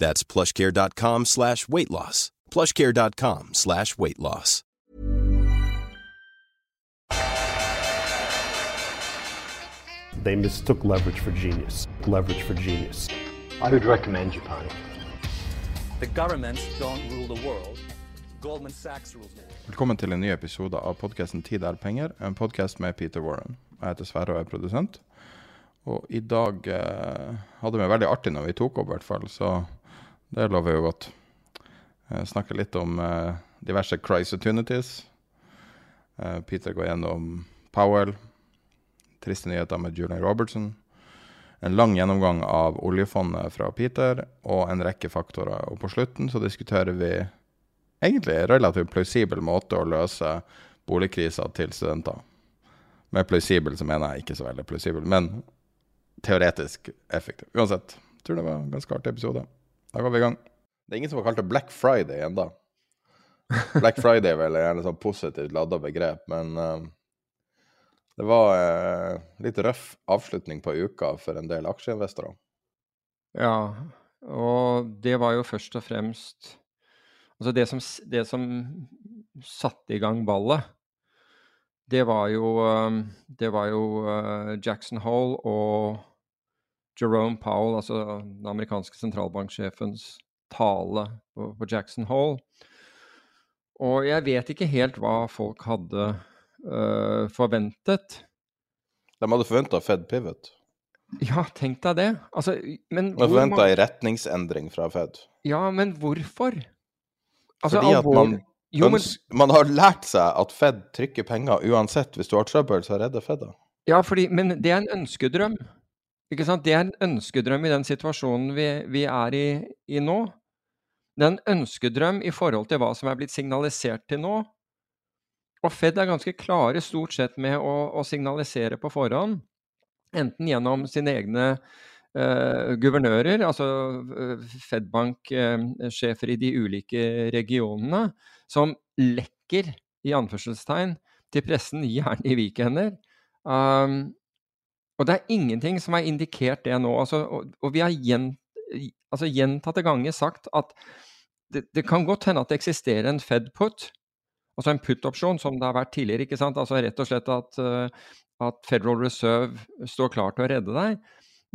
That's plushcare.com slash weight loss. plushcare.com slash weight loss. They mistook leverage for genius. Leverage for genius. I would recommend Japan. The governments don't rule the world. Goldman Sachs rules the world. Velkommen til en ny episode av podkasten 'Tid er penger', en podkast med Peter Warren. Jeg heter Sverre og er produsent. Og i dag eh, hadde vi det veldig artig når vi tok opp, i hvert fall, så det lover jo godt. Eh, snakke litt om uh, diverse crisopportunities. Uh, Peter går gjennom Powell, triste nyheter med Julian Robertson. En lang gjennomgang av oljefondet fra Peter, og en rekke faktorer. Og på slutten så diskuterer vi egentlig en relativt plausibel måte å løse boligkrisa til studenter. Med plausibel så mener jeg ikke så veldig plausibel, men teoretisk effektiv. Uansett, jeg tror det var en ganske artig episode. Da går vi i gang. Det er ingen som har kalt det Black Friday ennå. Black Friday er vel et sånn positivt lada begrep, men uh, det var uh, litt røff avslutning på uka for en del aksjeinvestorer. Ja, og det var jo først og fremst Altså det som, det som satte i gang ballet, det var jo, um, det var jo Jackson Hole og Jerome Powell, altså den amerikanske sentralbanksjefens tale på, på Jackson Hole. Og jeg vet ikke helt hva folk hadde uh, forventet. De hadde forventa Fed pivot. Ja, tenk deg det. Altså, men De forventa mange- en retningsendring fra Fed. Ja, men hvorfor? Altså, Fordi at man, Jo, men, man har lært seg at Fed trykker penger uansett. Hvis du har trøbbel, så redder Fed det. ja, fordi, men det er en ønskedrøm. Ikke sant? Det er en ønskedrøm i den situasjonen vi, vi er i, i nå. Det er en ønskedrøm i forhold til hva som er blitt signalisert til nå. Og Fed er ganske klare stort sett med å, å signalisere på forhånd. Enten gjennom sine egne eh, guvernører, altså Fedbank-sjefer i de ulike regionene, som lekker, i anførselstegn, til pressen, gjerne i weekender. Um, og det er ingenting som har indikert det nå. Altså, og, og vi har gjen, altså, gjentatte ganger sagt at det, det kan godt hende at det eksisterer en Fed-put, altså en put-opsjon, som det har vært tidligere. ikke sant? Altså rett og slett at, uh, at Federal Reserve står klar til å redde deg.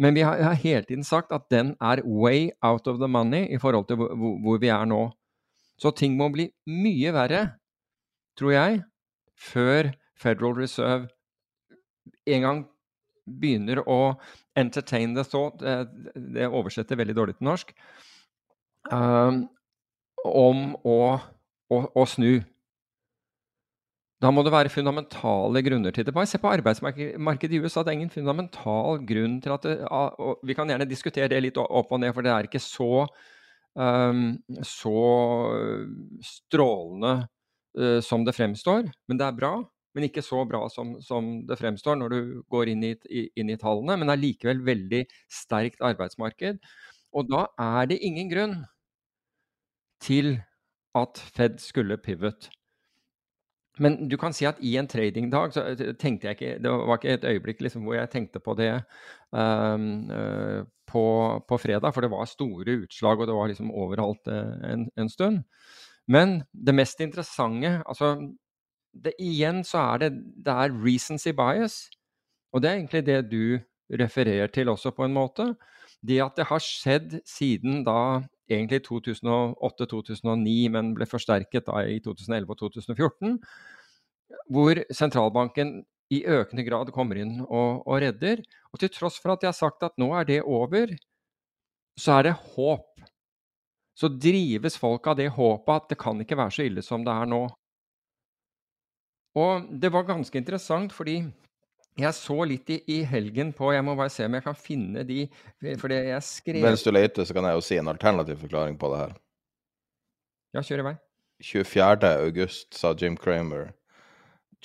Men vi har, har hele tiden sagt at den er way out of the money i forhold til hvor- hvor vi er nå. Så ting må bli mye verre, tror jeg, før Federal Reserve en gang begynner å entertain the thought eh, Det oversetter veldig dårlig til norsk. um, om å, å, å snu. Da må det være fundamentale grunner til det. Bare se på arbeidsmarkedet i USA. Det er ingen fundamental grunn til at det, og Vi kan gjerne diskutere det litt opp og ned, for det er ikke så, um, så strålende uh, som det fremstår. Men det er bra. Men ikke så bra som, som det fremstår når du går inn i, inn i tallene. Men det er likevel veldig sterkt arbeidsmarked. Og da er det ingen grunn til at Fed skulle pivot. Men du kan si at i en tradingdag så tenkte jeg ikke Det var ikke et øyeblikk liksom hvor jeg tenkte på det um, på, på, fredag, for det var store utslag, og det var liksom overalt uh, en, en, stund. Men det mest interessante altså det, Igjen så er det, det er recency bias, og det er egentlig det du refererer til også, på en måte. Det at det har skjedd siden da egentlig 2008-2009, men ble forsterket da i 2011 og 2014, hvor sentralbanken i økende grad kommer inn og, og redder. Og til tross for at de har sagt at nå er det over, så er det håp. Så drives folk av det håpet at det kan ikke være så ille som det er nå. Og det var ganske interessant, fordi jeg så litt i, i, helgen på Jeg må bare se om jeg kan finne de For det jeg skrev Mens du leter, så kan jeg jo si en alternativ forklaring på det her. Ja, kjør i vei. 24. august sa Jim Cramer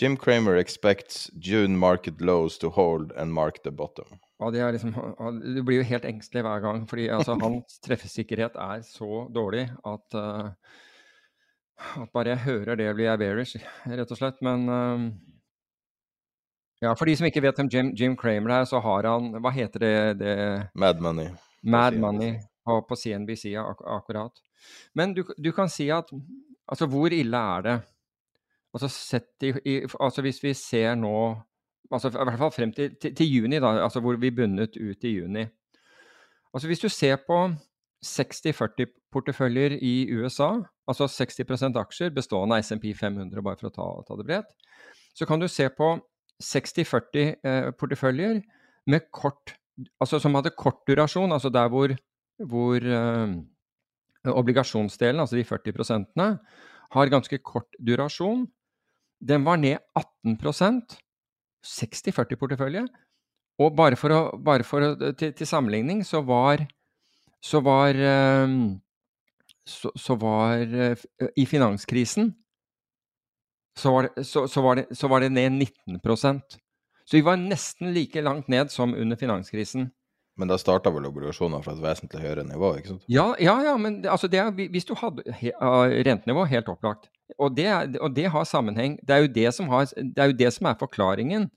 Jim Cramer expects June market lows to hold and mark the bottom. Ja, det liksom, Du blir jo helt engstelig hver gang, fordi altså, hans treffsikkerhet er så dårlig at, uh, at bare jeg hører det, blir jeg bearish, rett og slett. Men uh, ja, For de som ikke vet hvem Jim, Jim Cramer er, så har han Hva heter det? det Mad Money. Mad Money på, på CNBC ak akkurat. Men du, du, kan si at Altså, hvor ille er det? Altså, sett i, i, altså hvis vi ser nå altså I hvert fall frem til, til, til juni, da, altså hvor vi bundet ut i juni. Altså Hvis du ser på 60-40-porteføljer i USA, altså 60% aksjer bestående av SMP 500, bare for å ta, ta det bredt, så kan du se på 60-40 eh, Altså som hadde kort durasjon, altså der hvor, hvor eh, obligasjonsdelen, altså de 40 prosentene, har ganske kort durasjon. Den var ned 18% 60-40 portefølje. Og bare for, å, bare for å, til, til, sammenligning så var så var, eh, så, så var eh, I finanskrisen så var, det, så, så, var det, så var det ned 19% Så vi var nesten like langt ned som under finanskrisen. Men da starta vel obligasjoner fra et vesentlig høyere nivå? ikke sant? Ja, ja, ja men altså det hvis du hadde he, rentenivå, helt opplagt. Og det, og det, har sammenheng. Det er, jo det, som har, det er jo det som er forklaringen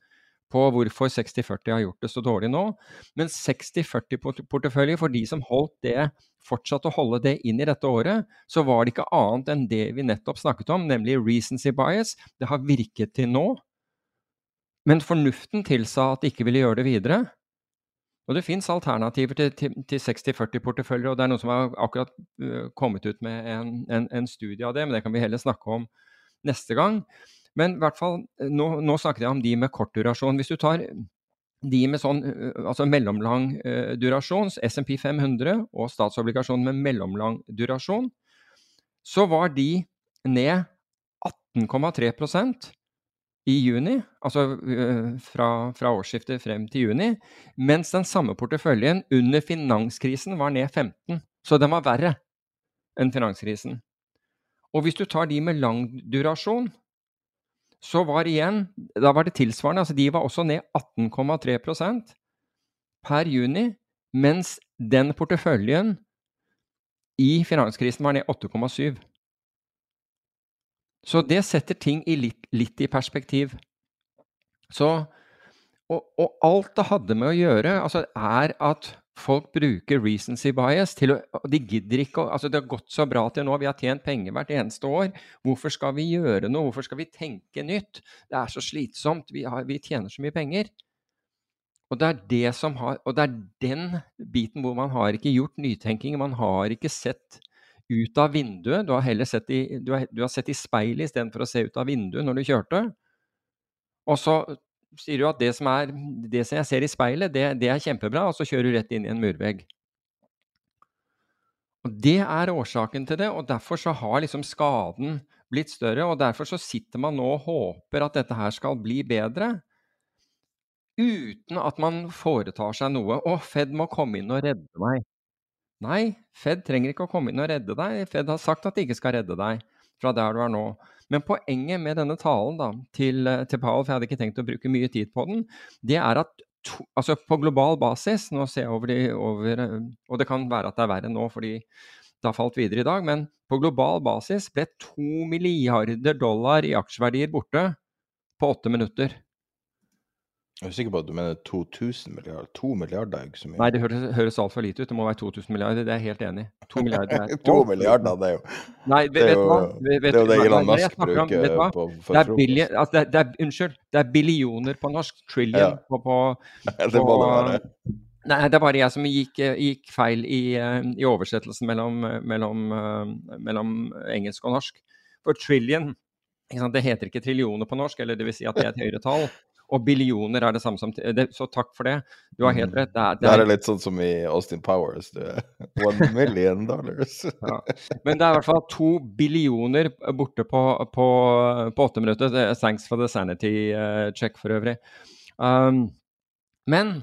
på hvorfor 60-40 har gjort det så dårlig nå. Men 60-40-portefølje, for de som holdt det, fortsatte å holde det inn i dette året, så var det ikke annet enn det vi nettopp snakket om, nemlig recency bias. Det har virket til nå. Men fornuften tilsa at de ikke ville gjøre det videre. Og det fins alternativer til, til, til 60-40-porteføljer, og det er noen som har akkurat uh, kommet ut med en, en, en, studie av det, men det kan vi heller snakke om neste gang. Men i hvert fall, eh, nå, nå snakket jeg om de med kort durasjon. Hvis du tar de med sånn altså mellomlang uh, durasjon, SMP 500 og statsobligasjonen med mellomlang durasjon, så var de ned 18,3% i juni, altså uh, fra, fra, årsskiftet frem til juni, mens den samme porteføljen under finanskrisen var ned 15. Så den var verre enn finanskrisen. Og hvis du tar de med lang durasjon, så var igjen Da var det tilsvarende. Altså de var også ned 18,3% per juni, mens den porteføljen i finanskrisen var ned 8,7 Så det setter ting i litt, litt, i perspektiv. Så og, og, alt det hadde med å gjøre, altså, er at folk bruker recency bias til å De gidder ikke å Altså, det har gått så bra til nå, vi har tjent penger hvert eneste år. Hvorfor skal vi gjøre noe? Hvorfor skal vi tenke nytt? Det er så slitsomt. Vi, har, vi tjener så mye penger. Og det er det som har Og det er den biten hvor man har ikke gjort nytenking. Man har ikke sett ut av vinduet. Du har heller sett i, du har, du har sett i speilet istedenfor å se ut av vinduet når du kjørte. Og så sier jo at det som, er, det som jeg ser i speilet, det, det, er kjempebra, og så kjører du rett inn i en murvegg. Og Det er årsaken til det, og derfor så har liksom skaden blitt større. og Derfor så sitter man nå og håper at dette her skal bli bedre, uten at man foretar seg noe. 'Å, Fed må komme inn og redde meg'. Nei, Fed trenger ikke å komme inn og redde deg. Fed har sagt at de ikke skal redde deg fra der du er nå. Men poenget med denne talen da, til, eh, til Powell, for jeg hadde ikke tenkt å bruke mye tid på den, det er at to, altså på global basis Nå ser jeg over, de, over eh, Og det kan være at det er verre nå fordi det har falt videre i dag, men på global basis ble to milliarder dollar i aksjeverdier borte på åtte minutter. Jeg er sikker på at du mener 2000 milliarder. 2 milliarder er ikke så mye. Nei, det høres, høres altfor lite ut. Det må være 2000 milliarder. Det er jeg helt enig i. 2 milliarder er 2 milliarder, det er jo Nei, det er jo vet, det, er jo det Elon Musk bruker på for det er billion, altså det, det er, Unnskyld, det er billioner på norsk. Trillion ja. på, på, på, Det må det være. Nei, det er bare jeg som gikk, eh, gikk feil i, eh, i, oversettelsen mellom, mellom, mellom, engelsk og norsk. For trillion det heter ikke trillioner på norsk, eller det vil si at det er et høyere tall. Og billioner er det samme som det, Så takk for det. Du har helt mm. rett. Det er, det er, det er litt sånn som i Austin Powers. One million dollars. ja. Men det er i hvert fall to billioner borte på, på, på åtte minutter. Thanks for the sanity check for øvrig. Um, men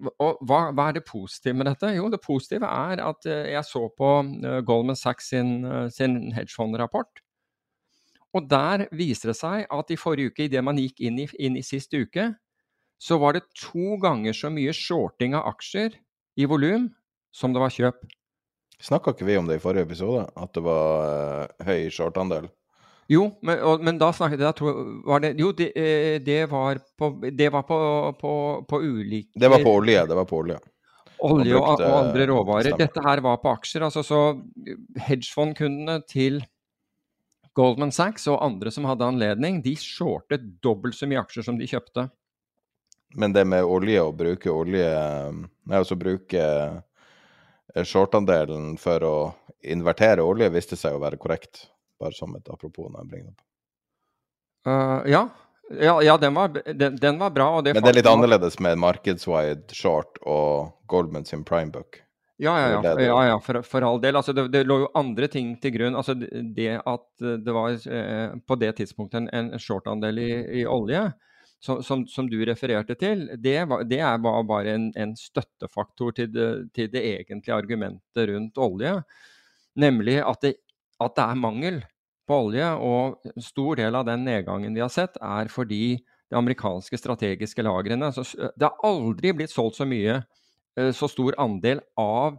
og hva, hva, er det positive med dette? Jo, det positive er at eh, jeg så på uh, Goldman Sachs sin, sin hedgefond-rapport. Og der viser det seg at i forrige uke, idet man gikk inn i, inn i sist uke, så var det to ganger så mye shorting av aksjer i volum som det var kjøp. Snakka ikke vi om det i forrige episode? At det var uh, høy shortandel? Jo, men, og, men da snakket jeg var det, Jo, det, eh, det, var på, det var på, på, på ulike Det var på olje. Det var på olje. Olje og, og andre råvarer. Stemmer. Dette her var på aksjer. altså så Hedgefondkundene til Goldman Sachs og andre som hadde anledning, de shortet dobbelt så mye aksjer som de kjøpte. Men det med olje, å bruke olje Nei, altså bruke eh, shortandelen for å invertere olje, viste seg å være korrekt. Bare som et apropos når jeg bringer det opp. Uh, ja. ja. ja, den, var, den, den var bra. Det Men det er litt annerledes med markedswide short og Goldman sin primebook? Ja, ja, ja, ja, ja for, for, all del. Altså, det, det, lå jo andre ting til grunn. Altså, det at det var eh, på det tidspunktet en, en shortandel i, i olje, som, som, som, du refererte til, det var, det var bare en, en støttefaktor til det, til det, egentlige argumentet rundt olje. Nemlig at det at det er mangel på olje, og en stor del av den nedgangen vi har sett, er fordi de amerikanske strategiske lagrene Det har aldri blitt solgt så mye, så stor andel av,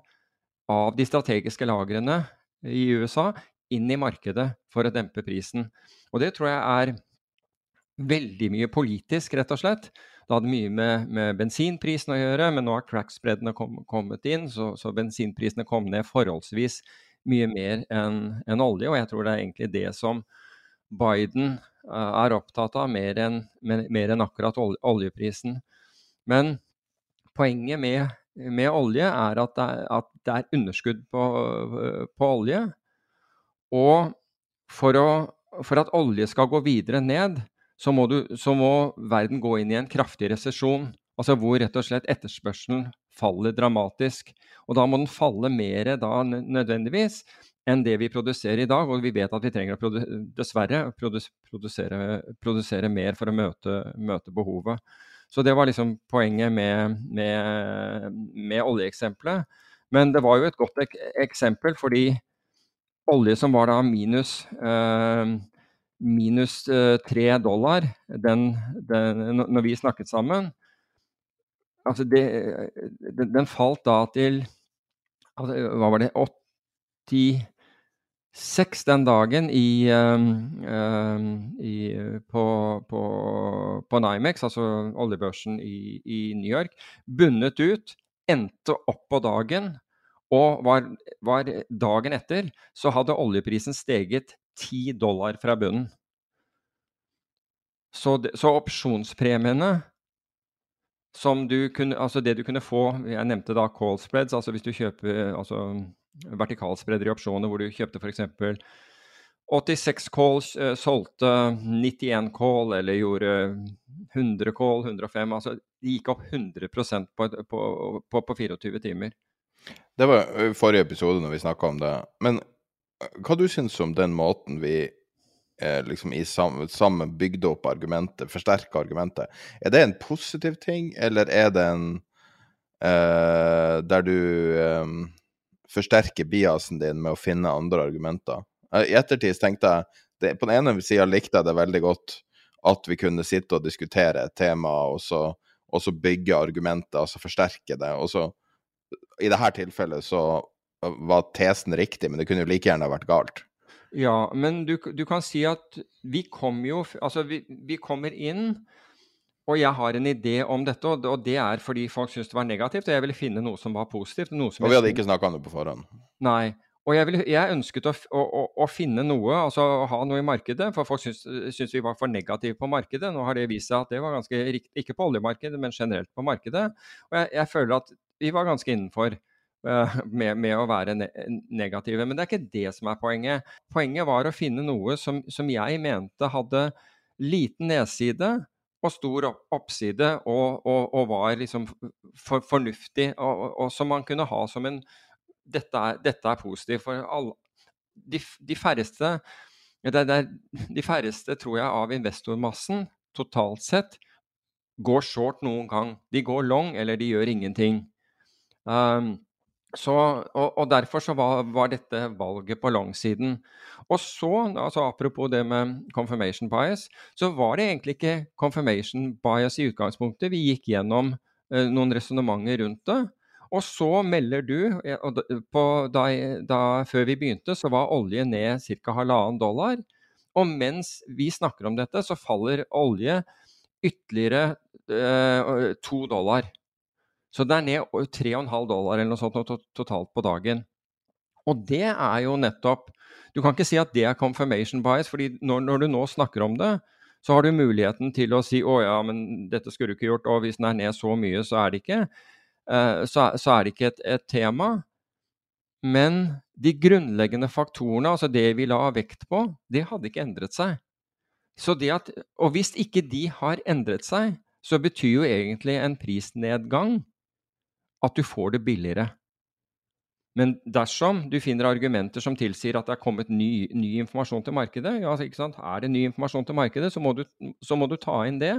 av de strategiske lagrene i USA inn i markedet for å dempe prisen. Og det tror jeg er veldig mye politisk, rett og slett. Det hadde mye med, med bensinprisen å gjøre, men nå har crackspreadene kom, kommet inn, så, så bensinprisene kom ned forholdsvis mye mer enn en olje. Og jeg tror det er egentlig det som Biden uh, er opptatt av, mer enn, enn akkurat oljeprisen. Men poenget med, med olje er at det er, at det er underskudd på, på, olje. Og for, å, for, at olje skal gå videre ned, så må, du, så må verden gå inn i en kraftig resesjon. Altså hvor rett og slett etterspørselen faller dramatisk. Og da må den falle mer da nødvendigvis enn det vi produserer i dag. Og vi vet at vi trenger å produ dessverre produsere, produsere, mer for å møte, møte, behovet. Så det var liksom poenget med, med, med oljeeksempelet. Men det var jo et godt ek eksempel, fordi olje som var da minus eh, minus eh, tre dollar den, den, når vi snakket sammen, altså det, den, den, falt da til altså, Hva var det 86 den dagen i, um, um, i, på, på, på, Nymex, altså oljebørsen i, i, New York, bundet ut, endte opp på dagen. Og var, var dagen etter så hadde oljeprisen steget 10 dollar fra bunnen. Så, så opsjonspremiene som du kunne, altså det du kunne få Jeg nevnte da call spreads. altså Hvis du kjøper altså vertikalspredder i opsjoner hvor du kjøpte f.eks. 86 calls, uh, solgte 91 call, eller gjorde 100 call, 105 altså Det gikk opp 100 på, på, på, på 24 timer. Det var forrige episode når vi snakka om det. Men hva du syns om den måten vi eh, liksom i sam, sammen bygde opp argumentet, forsterka argumentet. Er det en positiv ting, eller er det en eh, der du eh, forsterker biasen din med å finne andre argumenter? Eh, I ettertid tenkte jeg det, På den ene sida likte jeg det veldig godt at vi kunne sitte og diskutere et tema, og så, og så bygge argumentet, altså forsterke det. Og så, i dette tilfellet, så var tesen riktig, men det kunne jo like gjerne vært galt. Ja, men du, du, kan si at vi kommer jo Altså, vi, vi, kommer inn, og jeg har en idé om dette, og, det er fordi folk syns det var negativt, og jeg ville finne noe som var positivt. og vi hadde ikke snakka om det på forhånd? Nei. Og jeg, ville, jeg ønsket å, å, å, finne noe, altså å ha noe i markedet, for folk syntes vi var for negative på markedet. Nå har det vist seg at det var ganske riktig, ikke på oljemarkedet, men generelt på markedet. Og jeg, jeg føler at vi var ganske innenfor uh, med, med, å være ne negative. Men det er ikke det som er poenget. Poenget var å finne noe som, som jeg mente hadde liten nedside og stor oppside, og, og, og var liksom for, fornuftig, og, og, som man kunne ha som en dette er, dette er positivt. For alle, de, de, færreste det er, de færreste, tror jeg, av investormassen totalt sett går short noen gang. De går long, eller de gjør ingenting. Um, så, og, og, derfor så var, var, dette valget på langsiden. Og så, altså apropos det med confirmation bias, så var det egentlig ikke confirmation bias i utgangspunktet. Vi gikk gjennom eh, noen resonnementer rundt det. Og så melder du på, da, da, Før vi begynte, så var olje ned ca. halvannen dollar. Og mens vi snakker om dette, så faller olje ytterligere eh, to dollar. Så det er ned 3,5 dollar eller noe sånt totalt på dagen. Og det er jo nettopp Du kan ikke si at det er confirmation bias, fordi når, når du nå snakker om det, så har du muligheten til å si å ja, men dette skulle du ikke gjort, og hvis den er ned så mye, så er det ikke. Eh, så, så, er det ikke et, et, tema. Men de grunnleggende faktorene, altså det vi la vekt på, det hadde ikke endret seg. At, og hvis ikke de har endret seg, så betyr jo egentlig en prisnedgang at du får det billigere. Men dersom du finner argumenter som tilsier at det er kommet ny, ny informasjon til markedet, ja, er det ny informasjon til markedet, så må, du, så må du ta inn det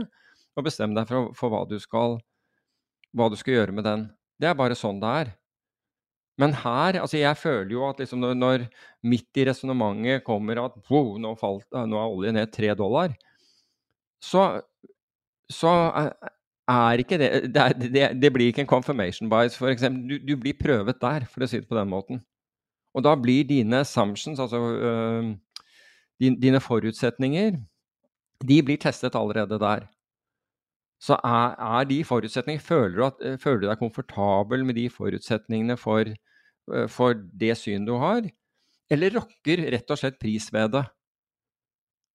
og bestemme deg for, for hva du skal hva du skal gjøre med den. Det er bare sånn det er. Men her altså Jeg føler jo at liksom når, når midt i resonnementet kommer at wow, nå, falt, nå er oljen ned tre dollar, så, så ikke det det, det det, blir ikke en confirmation bias, f.eks. Du, du blir prøvet der, for å si det på den måten. Og da blir dine assumptions, altså øh, dine forutsetninger, de blir testet allerede der så er, er de forutsetningene føler du, at, eh, føler du, deg komfortabel med de forutsetningene for, eh, for det syn du har? Eller rokker rett og slett pris ved det?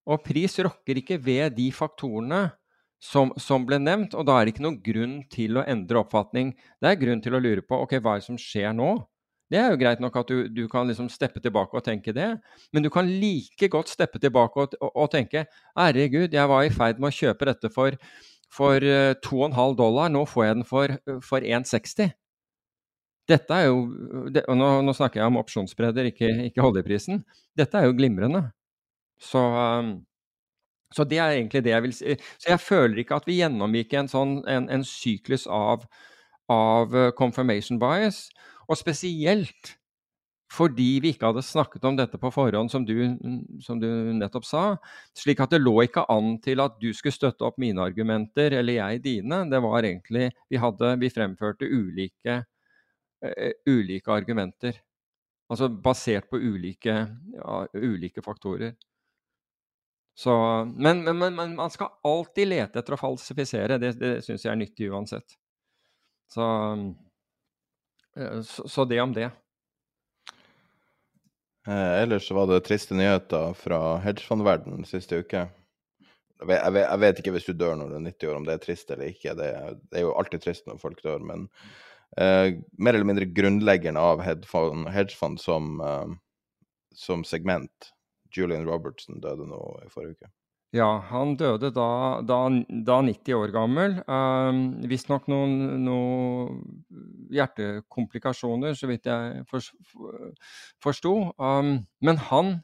Og pris rokker ikke ved de faktorene som, som, ble nevnt, og da er det ikke noen grunn til å endre oppfatning. Det er grunn til å lure på ok, hva er det som skjer nå? Det er jo greit nok at du, du kan liksom steppe tilbake og tenke det, men du kan like godt steppe tilbake og, og, og tenke herregud, jeg var i ferd med å kjøpe dette for for 2,5 eh, dollar. Nå får jeg den for, for 1,60. Dette er jo det, og nå, nå, snakker jeg om opsjonsbredder, ikke, ikke, oljeprisen. Dette er jo glimrende. Så, um, så, det er egentlig det jeg vil si. Så jeg føler ikke at vi gjennomgikk en sånn en, en syklus av, av confirmation bias. Og spesielt fordi vi ikke hadde snakket om dette på forhånd, som du, som du, nettopp sa. Slik at det lå ikke an til at du skulle støtte opp mine argumenter, eller jeg dine. Det var egentlig Vi, hadde, vi fremførte ulike, uh, ulike, argumenter. Altså basert på ulike, ja, ulike faktorer. Så, men, men, men, man skal alltid lete etter å falsifisere. Det, det syns jeg er nyttig uansett. Så, uh, så, så det om det. Eh, ellers var det triste nyheter fra hedgefondverdenen siste uke. Jeg vet, jeg, vet, jeg vet, ikke hvis du dør når du er 90 år, om det er trist eller ikke. Det, det er jo alltid trist når folk dør, men eh, mer eller mindre grunnleggeren av hedgefond, hedgefond som, eh, som segment, Julian Robertson, døde nå i forrige uke. Ja, han døde da, da, da 90 år gammel. Um, Visstnok noen, noen hjertekomplikasjoner, så vidt jeg for, forsto. Um, men han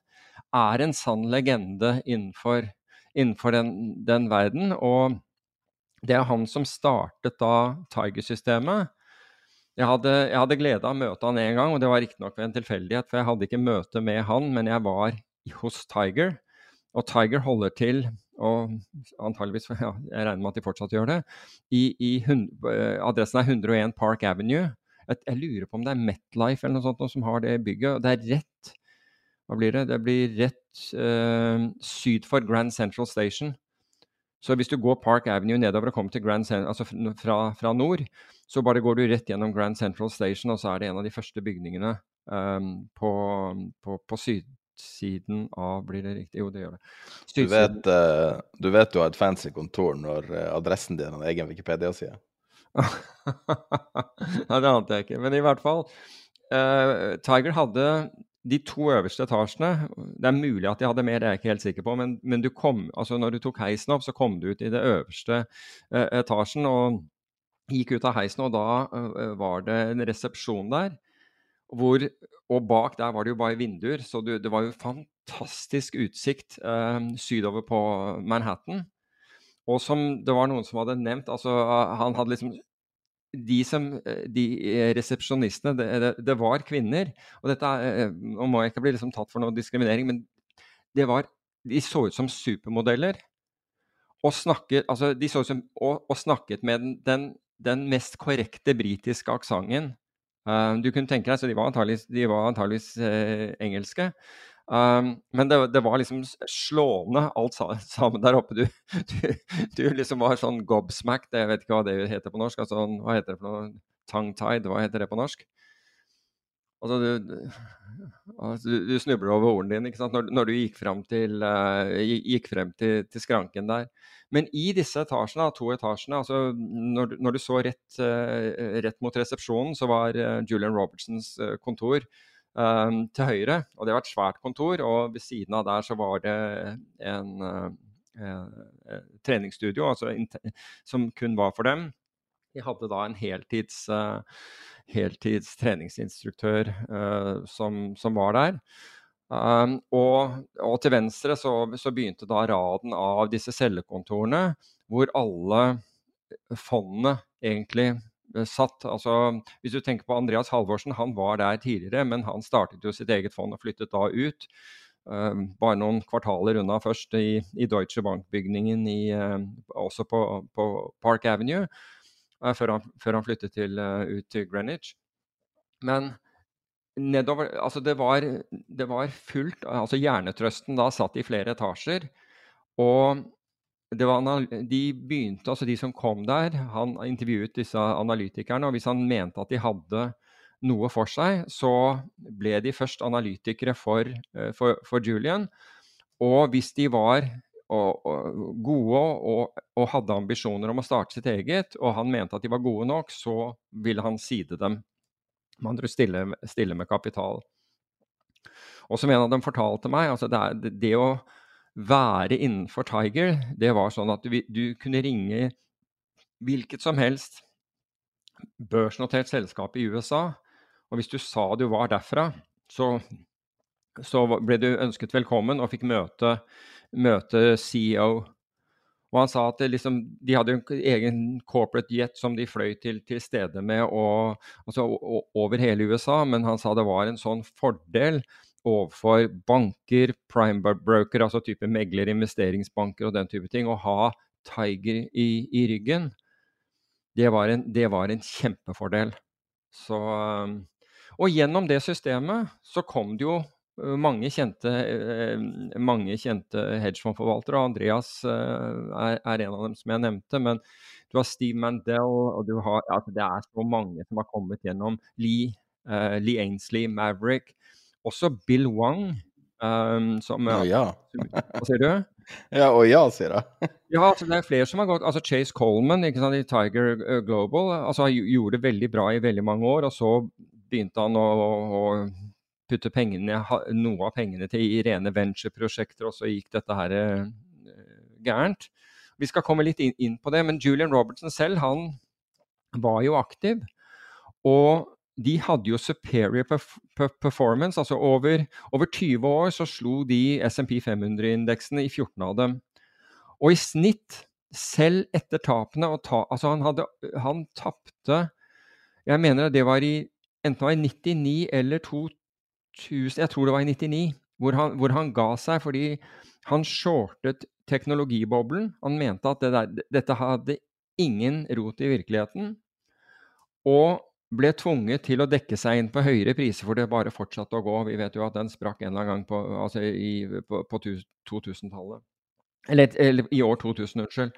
er en sann legende innenfor, innenfor den, den, verden. Og det er han som startet da Tiger-systemet. Jeg hadde, hadde glede av å møte han en gang, og det var riktignok ved en tilfeldighet, for jeg hadde ikke møte med han, men jeg var hos Tiger. Og Tiger holder til, og antageligvis, ja, jeg regner med at de fortsatt gjør det, i, i eh, adressen er 101 Park Avenue. Jeg, jeg, lurer på om det er Metlife eller noe sånt som har det bygget. Det er rett hva blir det? Det blir rett øh, syd for Grand Central Station. Så hvis du går Park Avenue nedover og kommer til Grand Central, altså fra, fra, nord, så bare går du rett gjennom Grand Central Station, og så er det en av de første bygningene um, på, på, på sydsiden av Blir det riktig? Jo, det gjør det. Du vet, uh, du vet du har et fancy kontor når uh, adressen din har en egen Wikipedia-side? Nei, det ante jeg ikke. Men i hvert fall. Uh, Tiger hadde de to øverste etasjene Det er mulig at de hadde mer, det er jeg ikke helt sikker på. Men, men du kom, altså når du tok heisen opp, så kom du ut i det øverste uh, etasjen. og gikk ut av heisen, og da var det en resepsjon der. Hvor, og bak der var det jo bare vinduer, så du, det var jo fantastisk utsikt eh, sydover på Manhattan. Og som det var noen som hadde nevnt, altså han hadde liksom de som de resepsjonistene, det, det, det, var kvinner. Og dette Nå må jeg ikke bli liksom tatt for noe diskriminering, men det var De så ut som supermodeller. Og snakket, altså de så ut som, og, og snakket med den, den den mest korrekte britiske aksenten. Uh, du kunne tenke deg, så De var antageligvis, de uh, engelske. Um, men det, det, var liksom slående alt sammen der oppe. Du, du, du liksom var sånn gobsmacked, jeg vet ikke hva det heter på norsk. altså Hva heter det for noe? Tongue-tied, hva heter det på norsk? Altså, du, altså, du, du, snubler over ordene dine ikke sant? Når, når du gikk frem til, uh, gikk frem til, til skranken der. Men i disse etasjene, to etasjene, altså når, når du så rett, uh, rett, mot resepsjonen, så var uh, Julian Robertsons kontor til høyre. Og det var et svært kontor, og ved siden av der så var det en treningsstudio altså, som kun var for dem. De hadde da en heltids, heltids treningsinstruktør som, som var der. Um, og, og, til venstre så, så, begynte da raden av disse cellekontorene, hvor alle fondene egentlig eh, satt. Altså, hvis du tenker på Andreas Halvorsen, han var der tidligere, men han startet jo sitt eget fond og flyttet da ut. Um, bare noen kvartaler unna først i, i Deutsche Bank-bygningen uh, også på, på, Park Avenue, før, han, før, han, flyttet til, uh, ut til Greenwich. Men nedover Altså, det var, det var fullt Altså, Hjernetrøsten da satt i flere etasjer. Og var, de begynte, altså de som kom der Han intervjuet disse analytikerne, og hvis han mente at de hadde noe for seg, så ble de først analytikere for, eh, for, for Julian. Og hvis de var og, og gode og, og, hadde ambisjoner om å starte sitt eget, og han mente at de var gode nok, så ville han side dem. Man andre stille, stille med kapital. Og som en av dem fortalte meg, altså det, er, det, det, å være innenfor Tiger, det var sånn at du, du kunne ringe hvilket som helst børsnotert selskap i USA, og hvis du sa du var derfra, så, så ble du ønsket velkommen og fikk møte, møte CEO og han sa at liksom, de hadde en egen corporate jet som de fløy til, til stede med og, altså, over hele USA, men han sa det var en sånn fordel overfor banker, prime broker, altså type megler, investeringsbanker og den type ting, å ha Tiger i, i ryggen. Det var, en, det var en kjempefordel. Så, og gjennom det systemet så kom det jo mange kjente, eh, mange kjente hedgefondforvaltere, og Andreas eh, er, er, en av dem som jeg nevnte. Men du har Steve Mandel, og du har, altså det er så mange som har kommet gjennom. Lee, uh, Lee Ainsley, Maverick. Også Bill Wang. Um, som, oh, ja. Hva sier du? Ja, og ja, sier jeg. ja, altså det er flere som har gått. altså Chase Coleman ikke sant, i Tiger Global altså gjorde det veldig bra i veldig mange år. Og så begynte han å, å putte pengene, noe av pengene til i rene venture-prosjekter, og så gikk dette her eh, gærent. Vi skal komme litt inn, på det, men Julian Robertson selv, han var jo aktiv. Og de hadde jo superior performance. altså Over, over 20 år så slo de SMP 500-indeksene i 14 av dem. Og i snitt, selv etter tapene ta, Altså, han, hadde, han tapte Jeg mener det var i enten var i 99 eller 2000 jeg tror det var i 99, hvor han, hvor han ga seg fordi han shortet teknologiboblen. Han mente at det der, dette hadde ingen rot i virkeligheten. Og ble tvunget til å dekke seg inn på høyere priser, for det bare fortsatte å gå. Vi vet jo at den sprakk en eller annen gang på, altså i, på, på 2000-tallet. Eller, eller, i år 2000, unnskyld.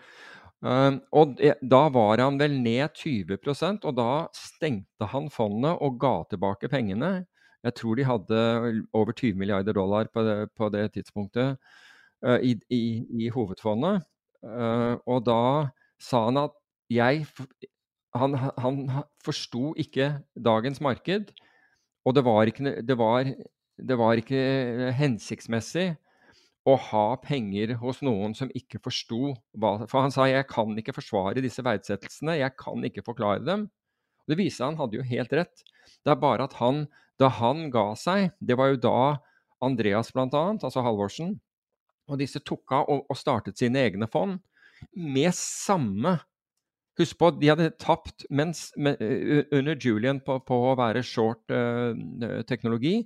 Um, og da var han vel ned 20% og da stengte han fondet og ga tilbake pengene Jeg tror de hadde over 20 milliarder dollar på det, på det tidspunktet uh, i, i, i, hovedfondet. Uh, og da sa han at jeg Han, han forsto ikke dagens marked, og det var ikke, det var, det var ikke hensiktsmessig å ha penger hos noen som ikke forsto hva For han sa jeg kan ikke forsvare disse verdsettelsene, jeg kan ikke forklare dem. Det viser seg han hadde jo helt rett. Det er bare at han, da han ga seg, det var jo da Andreas bl.a., altså Halvorsen, og disse tok av og, og startet sine egne fond med samme Husk på, de hadde tapt mens, med, under Julian på, på, å være short uh, teknologi.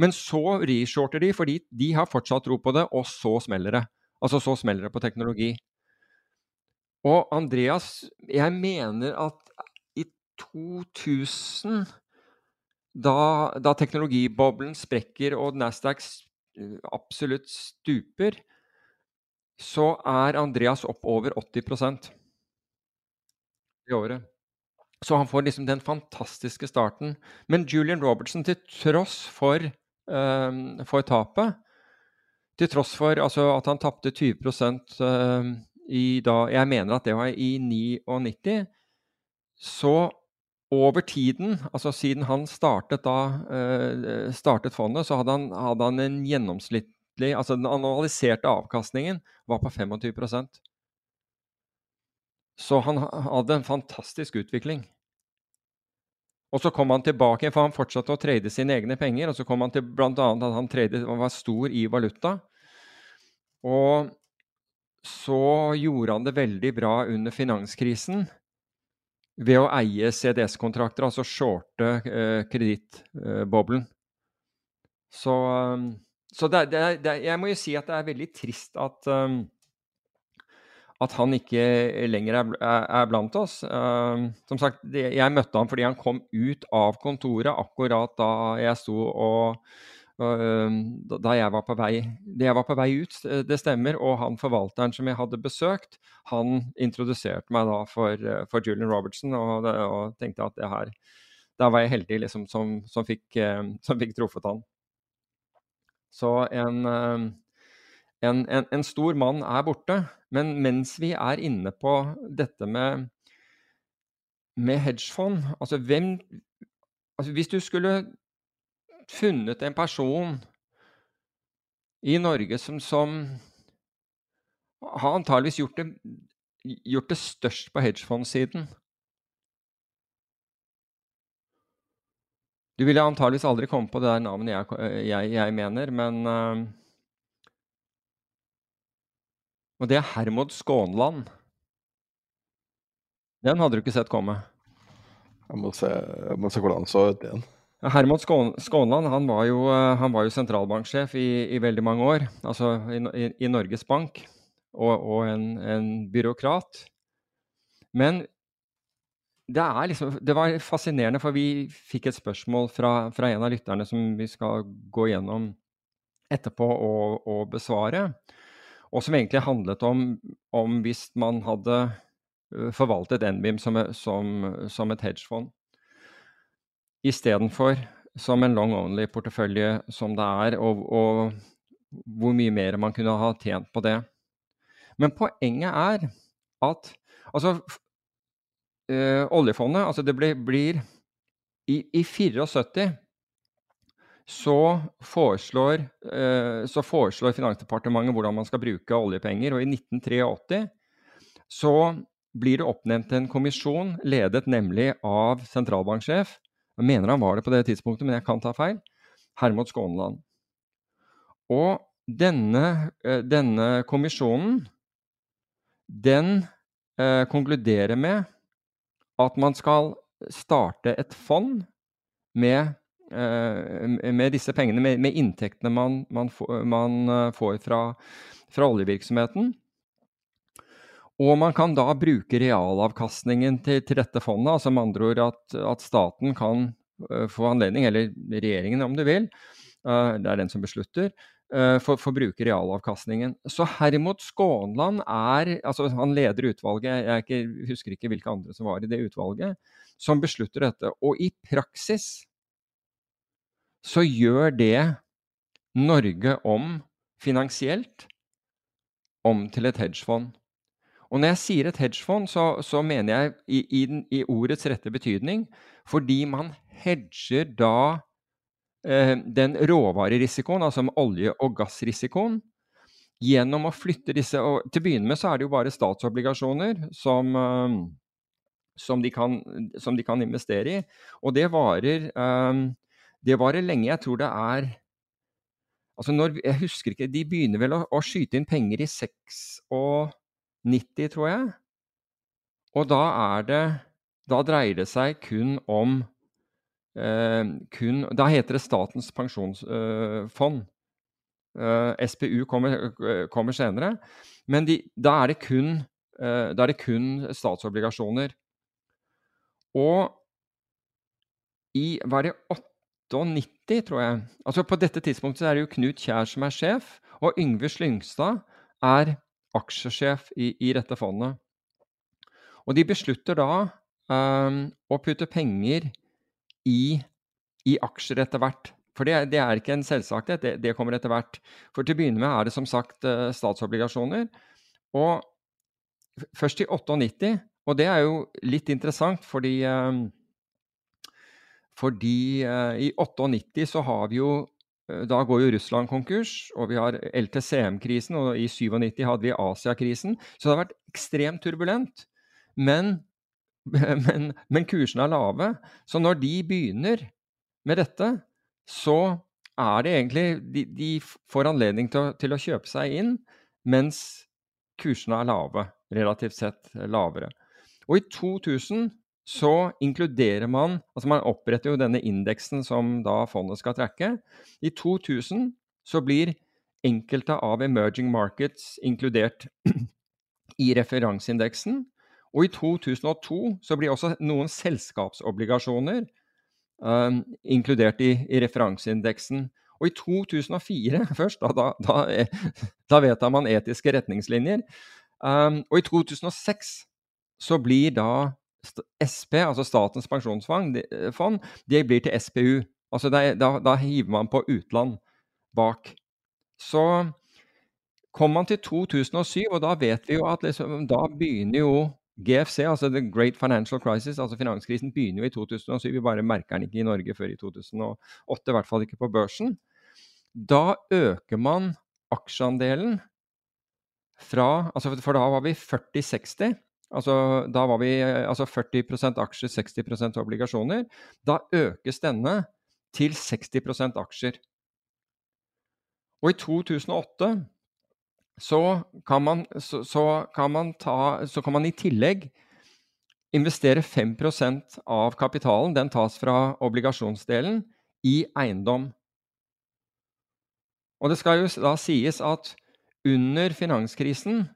Men så reshorter de fordi de har fortsatt tro på det, og så smeller det. Altså så smeller det på teknologi. Og Andreas, jeg mener at i 2000, da, da teknologiboblen sprekker og Nasdaq absolutt stuper, så er Andreas opp over 80% i året. Så han får liksom den fantastiske starten. Men Julian Robertson, til tross for um, for tapet. Til tross for altså, at han tapte 20 um, i da Jeg mener at det var i 99. Så over tiden, altså siden han startet, da, uh, startet fondet, så hadde han, hadde han en gjennomsnittlig Altså den analyserte avkastningen var på 25% Så han hadde en fantastisk utvikling. Og så kom han tilbake, for han fortsatte å trade sine egne penger. Og så kom han til bl.a. at han, tradet, var stor i valuta. Og så gjorde han det veldig bra under finanskrisen ved å eie CDS-kontrakter, altså shorte eh, kredittboblen. Så, um, så det, det, det, jeg må jo si at det er veldig trist at um, at han ikke lenger er, er blant oss. Uh, som sagt, jeg møtte ham fordi han kom ut av kontoret akkurat da jeg sto og Da jeg var på vei jeg var på vei ut, det stemmer. Og han forvalteren som jeg hadde besøkt, han introduserte meg da for, for Julian Robertson og, og, tenkte at det her Da var jeg heldig liksom, som, som, fikk, uh, som fikk truffet han. Så en en, en, en, stor mann er borte. Men mens vi er inne på dette med, med hedgefond altså, hvem, altså Hvis du skulle funnet en person i Norge som, som har antageligvis gjort det, gjort det størst på hedgefondsiden Du ville antageligvis aldri komme på det der navnet jeg, jeg, jeg mener, men uh, og det er Hermod Skånland. Den hadde du ikke sett komme. Jeg må se, jeg må se hvordan han så ut igjen. Hermod Skånland han var, jo, eh, han var jo, sentralbanksjef i, i, veldig mange år, altså i, i, i Norges Bank, og, og en, en, byråkrat. Men det, liksom, det, var fascinerende, for vi fikk et spørsmål fra, fra, en av lytterne som vi skal gå gjennom etterpå og, og besvare. Og som egentlig handlet om, om hvis man hadde forvaltet NBIM som, som, som et hedgefond, istedenfor som en long only-portefølje som det er, og, og hvor mye mer man kunne ha tjent på det. Men poenget er at altså, øh, oljefondet altså det blir, blir i, i 74 så foreslår, øh, så foreslår, Finansdepartementet hvordan man skal bruke oljepenger. Og i 1983 så blir det oppnevnt en kommisjon, ledet nemlig av sentralbanksjef Jeg mener han var det på det tidspunktet, men jeg kan ta feil. Hermod Skånland. Og denne, eh, denne kommisjonen, den eh, konkluderer med at man skal starte et fond med Eh, med disse pengene, med, med inntektene man, man, man eh, får fra, fra, oljevirksomheten. Og man kan da bruke realavkastningen til, til dette fondet, altså med andre ord at, at, staten kan uh, få anledning, eller regjeringen om du vil, uh, det er den som beslutter, uh, for, å bruke realavkastningen. Så Hermod Skånland er altså Han leder utvalget, jeg ikke, husker ikke hvilke andre som var i det utvalget, som beslutter dette. Og i praksis så gjør det Norge om finansielt om til et hedgefond. Og når jeg sier et hedgefond, så, så mener jeg i, i, den, i, ordets rette betydning fordi man hedger da eh, den råvarerisikoen, altså olje- og gassrisikoen, gjennom å flytte disse og Til å begynne med så er det jo bare statsobligasjoner som, eh, som, de, kan, som de, kan, investere i. Og det varer, eh, det varer lenge. Jeg tror det er Altså når, jeg husker ikke, De begynner vel å, å skyte inn penger i 96, tror jeg. Og da er det Da dreier det seg kun om eh, kun, Da heter det Statens pensjonsfond. Eh, eh SPU kommer, kommer, senere. Men de, da, er det kun, eh, da er det kun statsobligasjoner. Og i Var det 98, tror jeg. Altså På dette tidspunktet er det jo Knut Kjær som er sjef, og Yngve Slyngstad er aksjesjef i, i dette fondet. Og de beslutter da um, å putte penger i, i aksjer etter hvert. For det, det, er ikke en selvsagthet, det, det, kommer etter hvert. For til å begynne med er det som sagt uh, statsobligasjoner. Og først i 98, og det er jo litt interessant fordi um, fordi eh, i 98 så har vi jo eh, Da går jo Russland konkurs, og vi har LTCM-krisen, og i 97 hadde vi Asia-krisen. Så det har vært ekstremt turbulent. Men, men, men kursene er lave. Så når de begynner med dette, så er det egentlig De, de får anledning til å, til å, kjøpe seg inn mens kursene er lave. Relativt sett lavere. Og i 2000 så inkluderer man Altså man oppretter jo denne indeksen som da fondet skal trekke. I 2000 så blir enkelte av emerging markets inkludert i referanseindeksen. Og i 2002 så blir også noen selskapsobligasjoner um, inkludert i, i, referanseindeksen. Og i 2004 først, da, da, da, da vedtar man etiske retningslinjer. Um, og i 2006 så blir da SP, altså Statens pensjonsfond, de, eh, blir til SPU. Altså da, da, da, hiver man på utland bak. Så kom man til 2007, og da vet vi jo at liksom, da begynner jo GFC, altså The Great Financial Crisis, altså finanskrisen, begynner jo i 2007. Vi bare merker den ikke i Norge før i 2008, i hvert fall ikke på børsen. Da øker man aksjeandelen fra altså For da var vi 40-60. Altså, da var vi altså 40% aksjer, 60% obligasjoner. Da økes denne til 60% aksjer. Og i 2008 så kan man, så, så kan man, ta, så kan man i tillegg investere 5% av kapitalen, den tas fra obligasjonsdelen, i eiendom. Og det skal jo da sies at under finanskrisen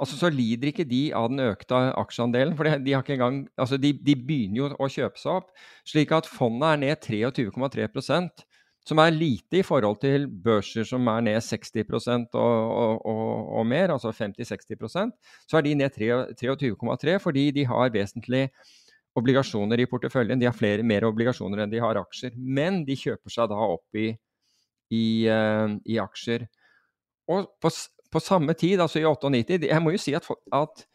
altså så lider ikke de av den økte aksjeandelen. For de, har ikke engang, altså de, de, begynner jo å kjøpe seg opp. Slik at fondet er ned 23,3% som er lite i forhold til børser som er ned 60 og, og, og, og mer, altså 50-60% Så er de ned 23,3 fordi de har vesentlig obligasjoner i porteføljen. De har flere, mer obligasjoner enn de har aksjer. Men de kjøper seg da opp i, i, uh, i aksjer. Og på, på samme tid, altså i 98 Jeg må jo si at, at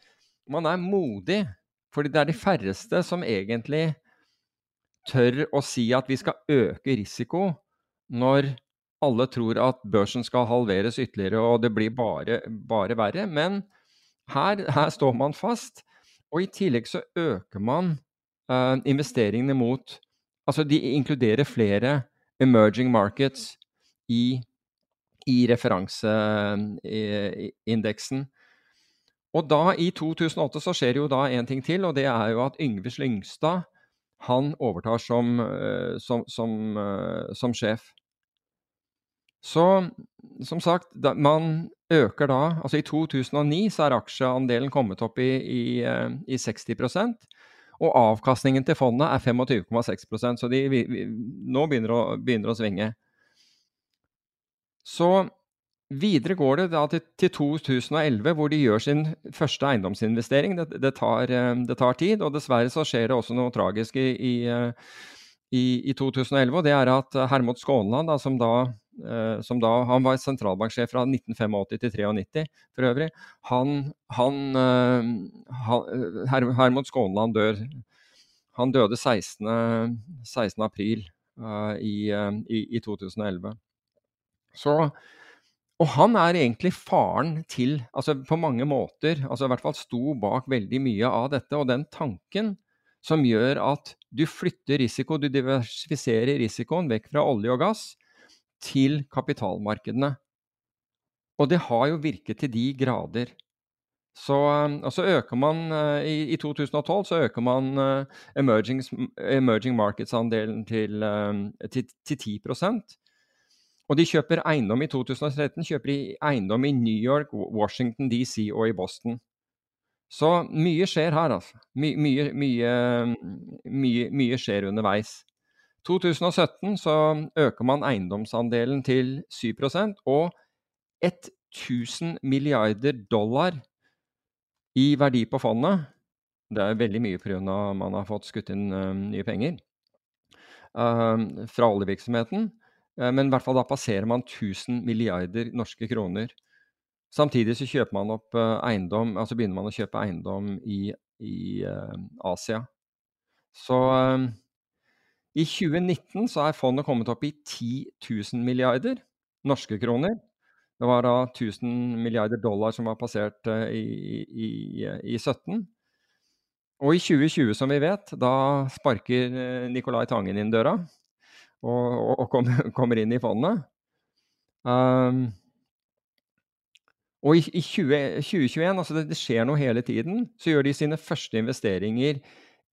man er modig. Fordi det er de færreste som egentlig tør å si at vi skal øke risiko når alle tror at børsen skal halveres ytterligere, og det blir bare, bare verre. Men her, her, står man fast. Og i tillegg så øker man uh, investeringene mot Altså de inkluderer flere emerging markets i i referanseindeksen. Og da, i 2008, så skjer jo da en ting til, og det er jo at Yngve Slyngstad han overtar som, eh, som, som, eh, som sjef. Så som sagt, man øker da Altså i 2009 så er aksjeandelen kommet opp i, i, eh, i 60% og avkastningen til fondet er 25,6% så de, vi, vi, nå begynner å, begynner å svinge. Så videre går det da til, til 2011, hvor de gjør sin første eiendomsinvestering. Det, det, tar, eh, det, tar, tid, og dessverre så skjer det også noe tragisk i, i, eh, i, i 2011, og det er at Hermod Skånland, da, som, da, eh, som da Han var sentralbanksjef fra 1985 til 1993 for øvrig. Han, han, eh, han Hermod Skånland dør Han døde 16. 16. april uh, i, uh, i, i, 2011. Så og han er egentlig faren til altså På mange måter, altså i hvert fall sto bak veldig mye av dette. Og den tanken som gjør at du flytter risiko, du diversifiserer risikoen vekk fra olje og gass til kapitalmarkedene. Og det har jo virket til de grader. Så, og så øker man uh, i, i, 2012 så øker man uh, emerging, emerging markets-andelen til, uh, til, til 10 og de kjøper eiendom i 2013 kjøper de eiendom i New York, Washington DC og i Boston. Så mye skjer her, altså. My, mye, mye, mye, mye, skjer underveis. 2017 så øker man eiendomsandelen til 7% og 1000 milliarder dollar i verdi på fondet. Det er veldig mye pga. man har fått skutt inn uh, nye penger uh, fra oljevirksomheten. Eh, men i hvert fall da passerer man 1000 milliarder norske kroner. Samtidig så kjøper man opp eh, eiendom, altså begynner man å kjøpe eiendom i, i uh, Asia. Så uh, i 2019 så er fondet kommet opp i 10 000 milliarder norske kroner. Det var da 1000 milliarder dollar som var passert uh, i, i, i, 17. Og i 2020, som vi vet, da sparker Nicolai Tangen inn døra og, og kommer, kommer, inn i fondet. Um, og i, i 20, 2021, altså det, det, skjer noe hele tiden, så gjør de sine første investeringer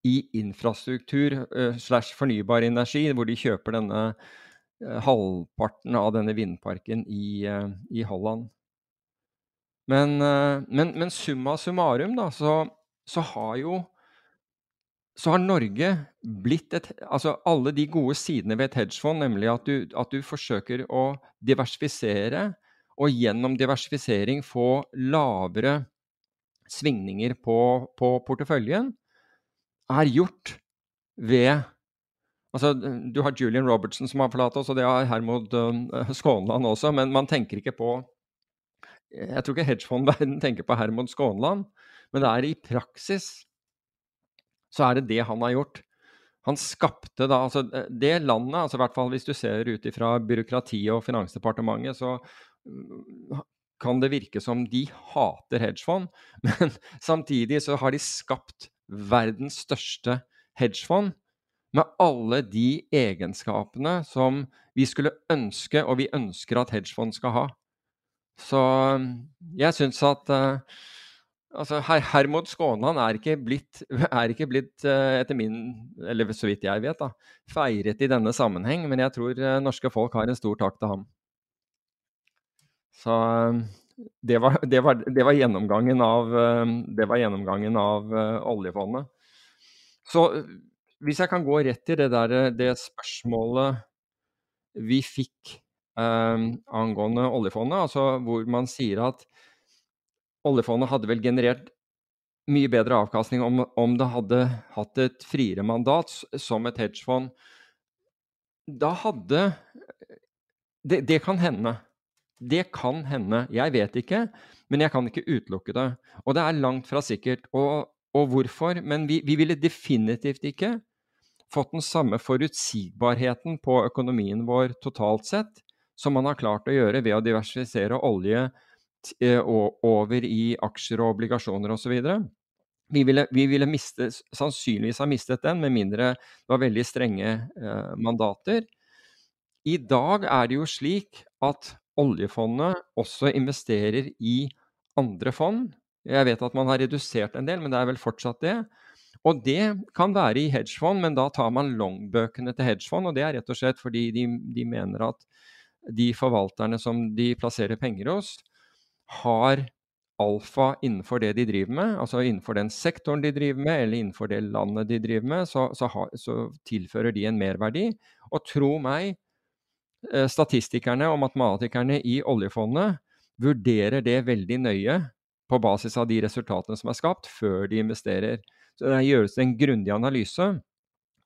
i infrastruktur uh, slash fornybar energi, hvor de kjøper denne uh, halvparten av denne vindparken i, uh, i Holland. Men, men, men, summa summarum, da, så, så har jo så har Norge blitt et Altså alle de gode sidene ved et hedgefond, nemlig at du, at du forsøker å diversifisere, og gjennom diversifisering få lavere svingninger på, på porteføljen, er gjort ved Altså, du har Julian Robertson som har forlatt oss, og det har Hermod uh, Skånland også, men man tenker ikke på Jeg tror ikke hedgefondverden tenker på Hermod Skånland, men det er i praksis så er det det han har gjort. Han skapte da altså Det landet, altså i hvert fall hvis du ser ut ifra byråkratiet og Finansdepartementet, så mm, kan det virke som de hater hedgefond, men samtidig så har de skapt verdens største hedgefond med alle de egenskapene som vi skulle ønske, og vi ønsker at hedgefond skal ha. Så mm, jeg syns at uh, Altså, Her Hermod Skånan er ikke blitt, er ikke blitt uh, etter min, eller så vidt jeg vet, da, feiret i denne sammenheng. Men jeg tror uh, norske folk har en stor takk til ham. Så uh, det, var, det, var, det, var, gjennomgangen av, var gjennomgangen av oljefondet. Så hvis jeg kan gå rett til det, der, det spørsmålet vi fikk angående oljefondet, altså hvor man sier at oljefondet hadde vel generert mye bedre avkastning om, om, det hadde hatt et friere mandat som et hedgefond. Da hadde det, det, kan hende. Det kan hende. Jeg vet ikke, men jeg kan ikke utelukke det. Og det er langt fra sikkert. Og, og hvorfor? Men vi, vi, ville definitivt ikke fått den samme forutsigbarheten på økonomien vår totalt sett som man har klart å gjøre ved å diversifisere olje, Eh, over i aksjer og obligasjoner osv. Vi ville, vi ville miste, sannsynligvis ha mistet den, med mindre det var veldig strenge eh, mandater. I dag er det jo slik at oljefondet også investerer i andre fond. Jeg vet at man har redusert en del, men det er vel fortsatt det. Og det kan være i hedgefond, men da tar man longbøkene til hedgefond. Og det er rett og slett fordi de, de mener at de forvalterne som de plasserer penger hos, har alfa innenfor det de driver med, altså innenfor den sektoren de driver med, eller innenfor det landet de driver med, så, så, ha, så tilfører de en merverdi. Og tro meg, eh, statistikerne og matematikerne i oljefondet vurderer det veldig nøye på basis av de resultatene som er skapt, før de investerer. Så det gjøres en grundig analyse.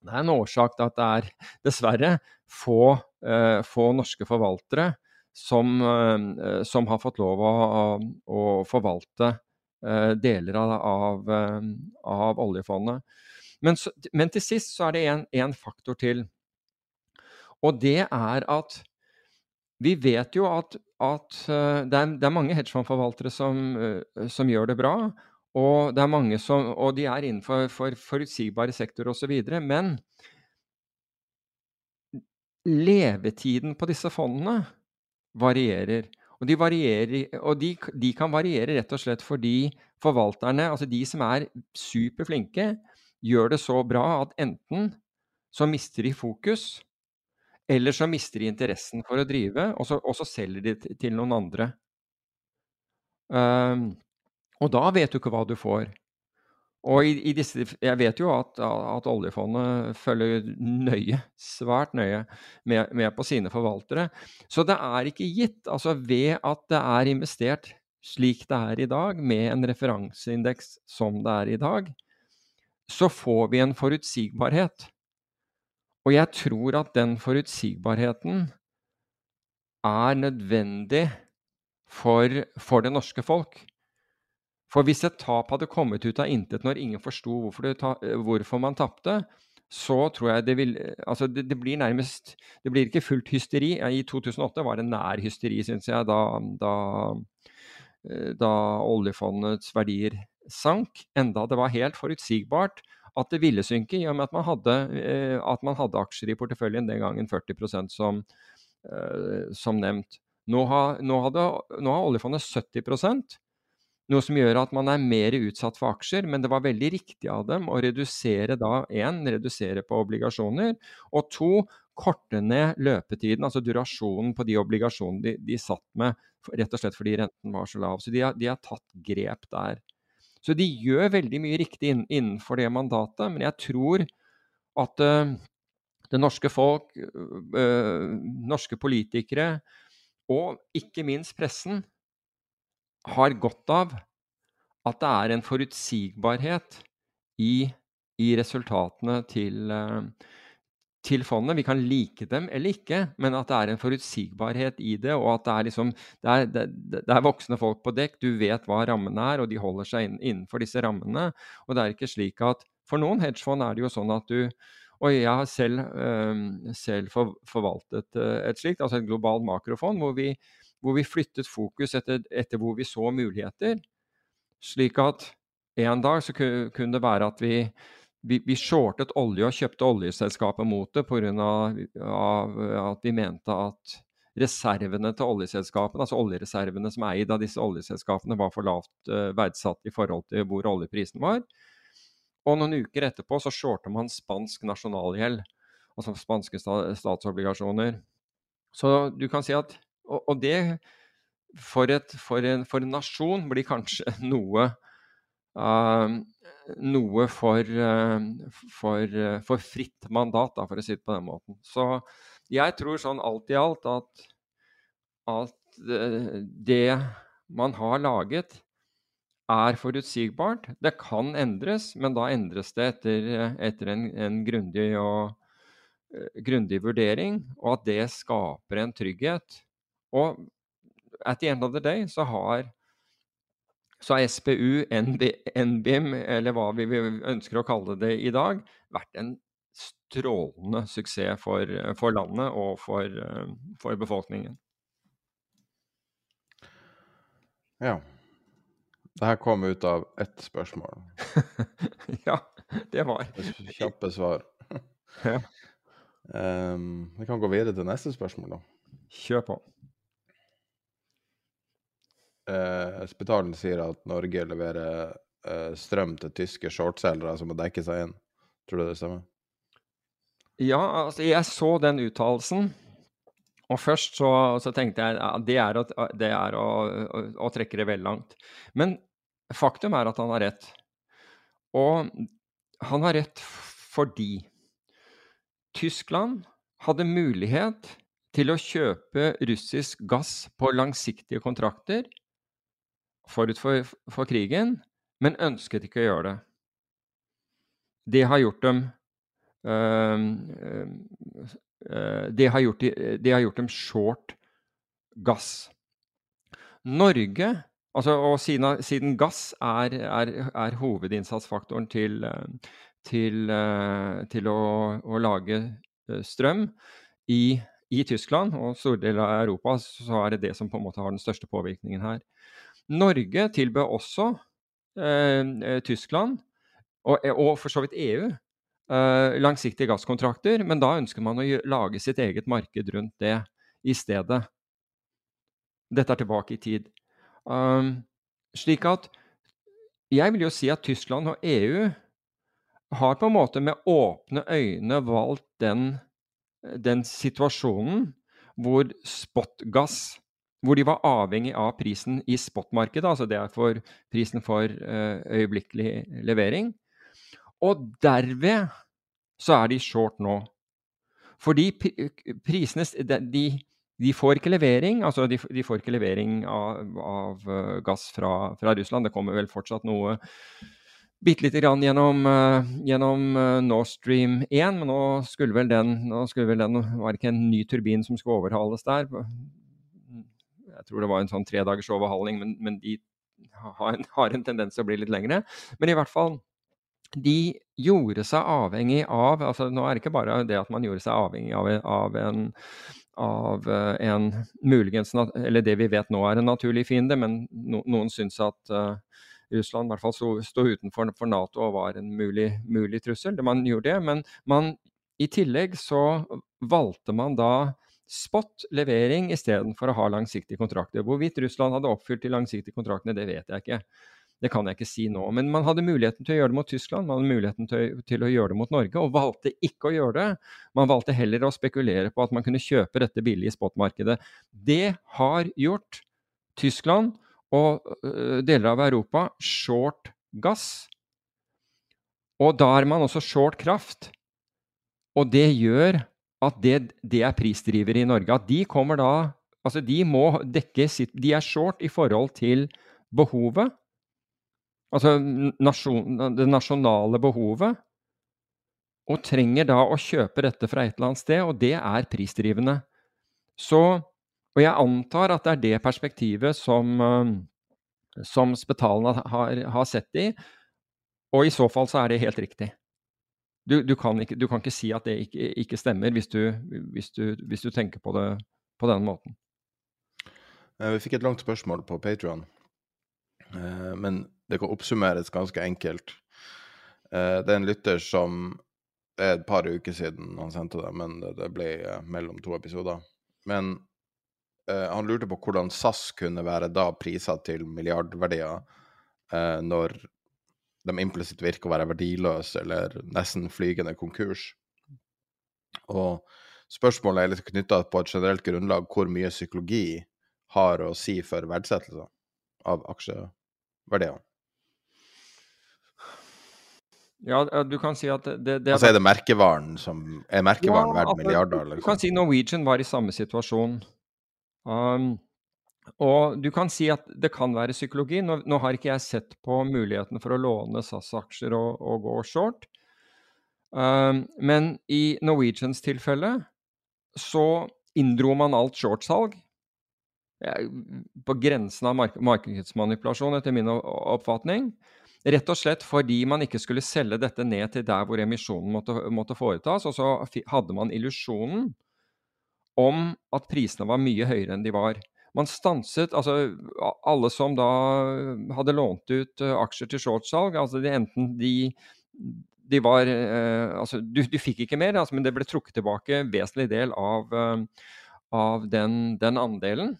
Det er en årsak til at det er dessverre få, uh, få norske forvaltere som, uh, som, har fått lov å, å forvalte uh, deler av, av, av oljefondet. Men, men, til sist så er det en faktor til. Og det er at vi vet jo at, at det, er, det, er, mange hedgefondforvaltere som, som gjør det bra. Og, det er som, og de er innenfor for forutsigbare sektorer osv. Men levetiden på disse fondene varierer. Og, de, varierer, og de, de, kan variere rett og slett fordi forvalterne, altså de som er superflinke, gjør det så bra at enten så mister de fokus, eller så mister de interessen for å drive, og så, og så selger de til noen andre. Um, og da vet du ikke hva du får. Og i, i disse, jeg vet jo at, at, oljefondet følger nøye, svært nøye, med, med, på sine forvaltere. Så det er ikke gitt. Altså ved at det er investert slik det er i dag, med en referanseindeks som det er i dag, så får vi en forutsigbarhet. Og jeg tror at den forutsigbarheten er nødvendig for, for det norske folk. For hvis et tap hadde kommet ut av intet når ingen forsto hvorfor, hvorfor, man tapte, så tror jeg det vil Altså, det, det, blir nærmest Det blir ikke fullt hysteri. I 2008 var det nær hysteri, syns jeg, da, da, eh, da, oljefondets verdier sank. Enda det var helt forutsigbart at det ville synke, i og med at man hadde, eh, at man hadde aksjer i porteføljen, den gangen 40% som, eh, som nevnt. Nå har, nå, hadde, nå har oljefondet 70 noe som gjør at man er mer utsatt for aksjer, men det var veldig riktig av dem å redusere da én, redusere på obligasjoner, og to, korte ned løpetiden, altså durasjonen på de obligasjonene de, de satt med, rett og slett fordi renten var så lav. Så de har, de har tatt grep der. Så de gjør veldig mye riktig innenfor det mandatet, men jeg tror at uh, det norske folk, uh, norske politikere og ikke minst pressen har godt av at det er en forutsigbarhet i, i resultatene til, eh, til, fondet. Vi kan like dem eller ikke, men at det er en forutsigbarhet i det. Og at det er, liksom, det er, det, det er voksne folk på dekk, du vet hva rammene er, og de holder seg innenfor disse rammene. Og det er ikke slik at For noen hedgefond er det jo sånn at du og jeg har selv, øh, selv forvaltet øh, et slikt, altså et globalt makrofond, hvor vi hvor vi flyttet fokus etter, etter, hvor vi så muligheter. Slik at en dag så kunne det være at vi, vi, vi shortet olje og kjøpte oljeselskapet mot det pga. at vi mente at reservene til oljeselskapene, altså oljereservene som er eid av disse oljeselskapene, var for lavt uh, verdsatt i forhold til hvor oljeprisen var. Og noen uker etterpå så shorter man spansk nasjonalgjeld, altså spanske statsobligasjoner. Så du kan si at og, og det for, et, for, en, for, en, nasjon blir kanskje noe uh, noe for, uh, for, uh, for, fritt mandat, da, for å si det på den måten. Så jeg tror sånn alt i alt at, at det man har laget, er forutsigbart. Det kan endres, men da endres det etter, etter en, en grundig, og, grundig vurdering, og at det skaper en trygghet og at the end of the day så har så har SPU, NB, NBIM, eller hva vi ønsker å kalle det i dag, vært en strålende suksess for, for landet og for, for, befolkningen. Ja. Det her kom ut av ett spørsmål. ja, det var Kjappe svar. ja. Um, vi kan gå videre til neste spørsmål, da. Kjør på. Eh, Spetalen sier at Norge leverer eh, strøm til tyske shortselgere som må dekke seg inn. Tror du det stemmer? Ja, altså jeg så den uttalelsen. Og først så, så, tenkte jeg at det er, å, det er å, å, å, trekke det vel langt. Men faktum er at han har rett. Og han har rett fordi Tyskland hadde mulighet til å kjøpe russisk gass på langsiktige kontrakter forut for, for, krigen, men ønsket ikke å gjøre det. Det har gjort dem det, har gjort, det har gjort dem short gass. Norge altså, Og siden, siden gass er, er, er, hovedinnsatsfaktoren til, til, til å, å, lage strøm i, i, Tyskland og store deler av Europa, så er det det som på en måte har den største påvirkningen her. Norge tilbød også eh, Tyskland, og, og, for så vidt EU, eh, langsiktige gasskontrakter, men da ønsker man å lage sitt eget marked rundt det i stedet. Dette er tilbake i tid. Um, slik at jeg vil jo si at Tyskland og EU har på en måte med åpne øyne valgt den, den situasjonen hvor spotgass hvor de var avhengig av prisen i spotmarkedet, altså det er for prisen for uh, øyeblikkelig levering. Og derved så er de short nå. Fordi prisene de, de får ikke levering altså de, de får ikke levering av, av uh, gass fra, fra, Russland. Det kommer vel fortsatt noe bitte lite grann gjennom, uh, gjennom Nord Stream 1, men nå skulle vel den, skulle vel den var det ikke en ny turbin som skulle overhales der. Jeg tror det var en sånn tredagers overhaling, men, men de har en, har en, tendens til å bli litt lengre. Men i hvert fall, de gjorde seg avhengig av altså Nå er det ikke bare det at man gjorde seg avhengig av, av en av eh, en muligens Eller det vi vet nå er en naturlig fiende, men no, noen syns at uh, Russland i hvert fall sto, utenfor for Nato og var en mulig, mulig trussel. Man gjorde det, men man, i tillegg så valgte man da spot levering istedenfor å ha langsiktige kontrakter. Hvorvidt Russland hadde oppfylt de langsiktige kontraktene, det vet jeg ikke. Det kan jeg ikke si nå. Men man hadde muligheten til å gjøre det mot Tyskland, man hadde muligheten til, til, å gjøre det mot Norge, og valgte ikke å gjøre det. Man valgte heller å spekulere på at man kunne kjøpe dette billig i spotmarkedet. Det har gjort Tyskland og deler av Europa short gass. Og da er man også short kraft. Og det gjør at det, det er prisdriver i Norge. At de kommer da Altså, de må dekke sitt De er short i forhold til behovet. Altså nasjon, det nasjonale behovet. Og trenger da å kjøpe dette fra et eller annet sted, og det er prisdrivende. Så, og jeg antar at det er det perspektivet som, som Spetalen har, har sett i. Og i så fall så er det helt riktig. Du, du, kan, ikke, du kan, ikke, si at det ikke, ikke stemmer, hvis du, hvis, hvis du, tenker på det på den måten. Eh, vi fikk et langt spørsmål på Patrion. Eh, men det kan oppsummeres ganske enkelt. Eh, det er en lytter som Det er et par uker siden han sendte det, men det ble mellom to episoder. Men han lurte på hvordan SAS kunne være da priser til milliardverdier når de implisitt virker å være verdiløse eller nesten flygende konkurs. Og spørsmålet er litt knytta på et generelt grunnlag hvor mye psykologi har å si for verdsettelser av aksjeverdiene. Ja, du kan si at det, det Altså er det merkevaren som Er merkevaren ja, verdt milliarder? Liksom? Du kan si Norwegian var i samme situasjon. Um, og du kan si at det kan være psykologi. Nå, nå har ikke jeg sett på muligheten for å låne SAS-aksjer og, og, gå short. Um, men i Norwegians tilfelle så inndro man alt shortsalg på grensen av mark markedsmanipulasjon, etter min oppfatning. Rett og slett fordi man ikke skulle selge dette ned til der hvor emisjonen måtte, måtte foretas. Og så hadde man illusjonen om at prisene var mye høyere enn de var. Man stanset altså Alle som da hadde lånt ut uh, aksjer til shortsalg, altså de, enten de, de var uh, Altså, du, du, fikk ikke mer, altså, men det ble trukket tilbake en vesentlig del av, av den, den andelen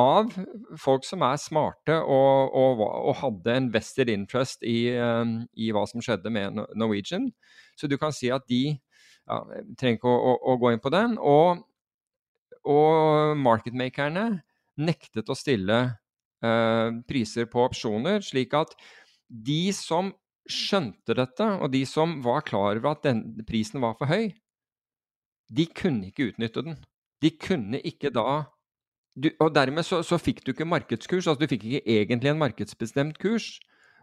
av folk som er smarte og, og, og hadde en vested interest i, i, hva som skjedde med Norwegian. Så du kan si at de ja, trenger ikke å, å, å, gå inn på den. Og, og marketmakerne nektet å stille eh, priser på opsjoner, slik at de som skjønte dette, og de som var klar over at den, prisen var for høy, de kunne ikke utnytte den. De kunne ikke da du, og dermed så, så, fikk du ikke markedskurs. altså Du fikk ikke egentlig en markedsbestemt kurs.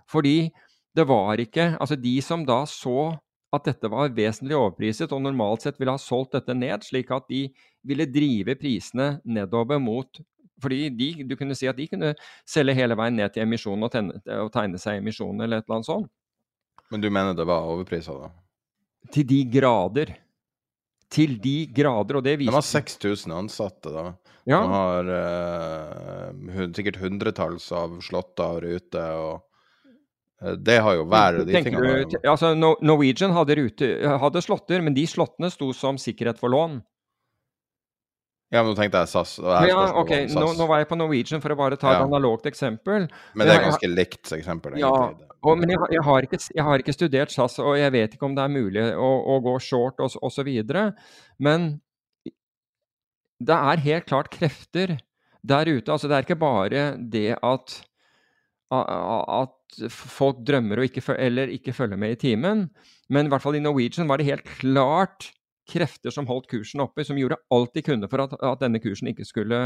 Fordi det var ikke Altså, de som da så at dette var vesentlig overpriset, og normalt sett ville ha solgt dette ned, slik at de ville drive prisene nedover mot fordi de, du kunne si at de kunne selge hele veien ned til emisjonen og, tenne, og tegne seg emisjon eller et eller annet sånt. Men du mener det var overprisa, da? Til de grader. Til de grader, og det De har 6000 ansatte, da. ja, De har eh, sikkert hundretalls av slåtter og ruter, og eh, det har jo hver de tingene. du, altså Norwegian hadde, rute, hadde slåtter, men de slåttene sto som sikkerhet for lån. Ja, men nå tenkte jeg SAS. Ja, ok, nå, nå var jeg på Norwegian for å bare ta et analogt eksempel. Men det er ganske likt eksempel, Ja. Og, men jeg, har- jeg, har ikke, jeg har ikke studert SAS, og jeg vet ikke om det er mulig å, å gå short og, videre. Men det er helt klart krefter der ute. Altså, det er ikke bare det at, at folk drømmer ikke, eller ikke følger med i timen. Men i hvert fall i Norwegian var det helt klart krefter som holdt kursen oppe, som gjorde alt de kunne for at, at denne kursen ikke skulle,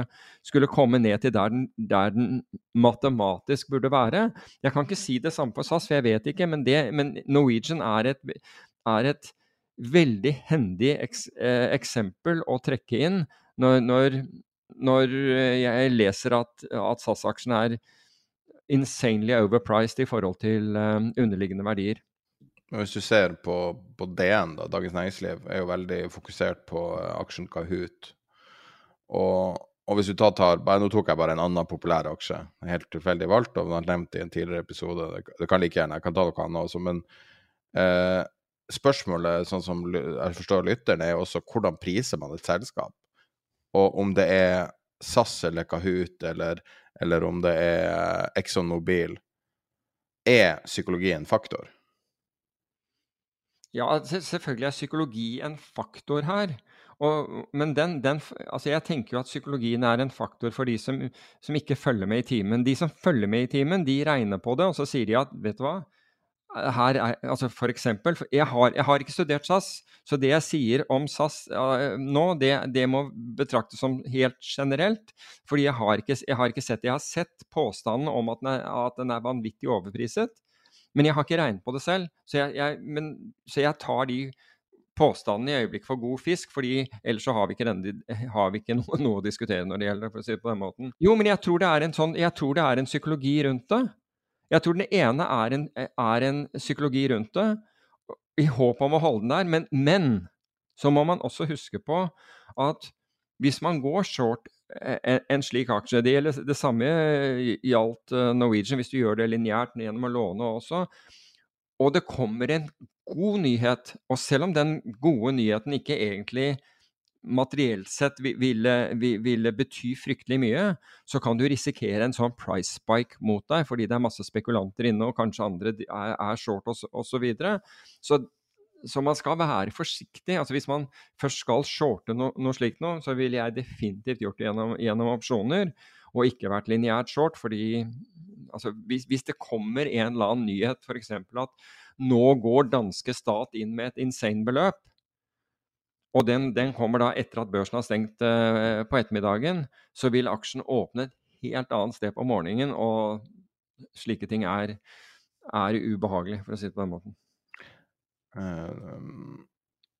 skulle komme ned til der den, der den matematisk burde være. Jeg kan ikke si det samme for SAS, for jeg vet ikke, men, det, men Norwegian er et, er et veldig hendig eks, eh, eksempel å trekke inn når, når, når jeg leser at, at SAS-aksjen er insanely overpriced i forhold til eh, underliggende verdier. Men hvis du ser på, på DN, da, Dagens Næringsliv, er jo veldig fokusert på eh, aksjen Kahoot. Og, og hvis du tar, tar bare, Nå tok jeg bare en annen populær aksje, helt tilfeldig valgt, og den har nevnt i en tidligere episode. Det, det kan like gjerne, jeg kan ta noe annet også, men eh, spørsmålet, sånn som jeg forstår lytteren, er også hvordan priser man et selskap? Og om det er SAS eller Kahoot, eller, eller om det er Exxon Mobil, er psykologi en faktor? Ja, selvfølgelig er psykologi en faktor her. Og, men den, den, altså jeg tenker jo at psykologien er en faktor for de som, som ikke følger med i timen. De som følger med i timen, de regner på det, og så sier de at vet du hva, her er, altså for eksempel, jeg har, jeg har ikke studert SAS, så det jeg sier om SAS uh, nå, det, det må betraktes som helt generelt. Fordi jeg har, ikke, jeg har ikke sett. Jeg har sett påstanden om at den er, at den er vanvittig overpriset. Men jeg har ikke regnet på det selv, så jeg, jeg, men, så jeg tar de påstandene i øyeblikket for god fisk, fordi ellers så har vi ikke, denne, har vi ikke noe, noe å diskutere når det gjelder for å si det på den måten. Jo, men jeg tror det er en, sånn, tror det er en psykologi rundt det. Jeg tror den ene er en, er en psykologi rundt det, i håp om å holde den der, men, men så må man også huske på at hvis man går short en, slik aksje Det gjelder det samme gjaldt eh, Norwegian, hvis du gjør det lineært gjennom å låne også. Og det kommer en god nyhet, og selv om den gode nyheten ikke egentlig materielt sett ville, ville bety fryktelig mye, så kan du risikere en sånn price spike mot deg, fordi det er masse spekulanter inne, og kanskje andre er, short osv. Så, videre. så så man skal være forsiktig. altså Hvis man først skal shorte no, noe slikt nå, så ville jeg definitivt gjort det gjennom, gjennom opsjoner, og ikke vært lineært short. fordi altså, hvis, hvis det kommer en eller annen nyhet, f.eks. at nå går danske stat inn med et insane beløp, og den, den kommer da etter at børsen har stengt uh, på ettermiddagen, så vil aksjen åpne et helt annet sted på morgenen, og slike ting er, er ubehagelig, for å si det på den måten. Eh,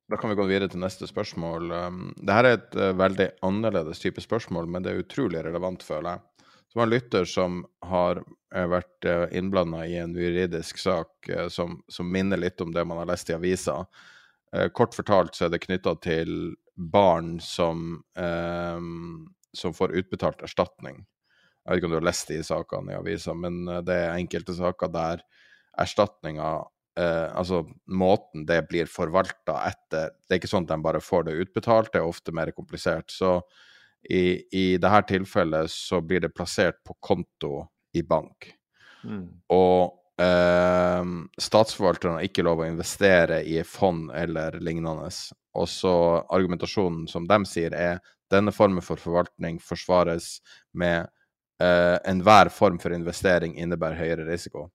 Da kan vi gå videre til neste spørsmål. Dette er et eh, veldig annerledes type spørsmål, men det er utrolig relevant, føler jeg. Som en lytter som har eh, vært innblanda i en juridisk sak som, som minner litt om det man har lest i avisa. Kort fortalt så er det knytta til barn som, eh, som får utbetalt erstatning. Jeg vet ikke om du har lest de sakene i avisa, men det er enkelte saker der erstatninga eh, altså måten det blir forvalta etter Det er ikke sånn at de bare får det utbetalt, det er ofte mer komplisert. Så i, i dette tilfellet så blir det plassert på konto i bank. Og eh, statsforvalteren har ikke lov å investere i fond eller lignende. Og så argumentasjonen som de sier, er denne formen for forvaltning forsvares med eh, enhver form for investering innebærer høyere risiko.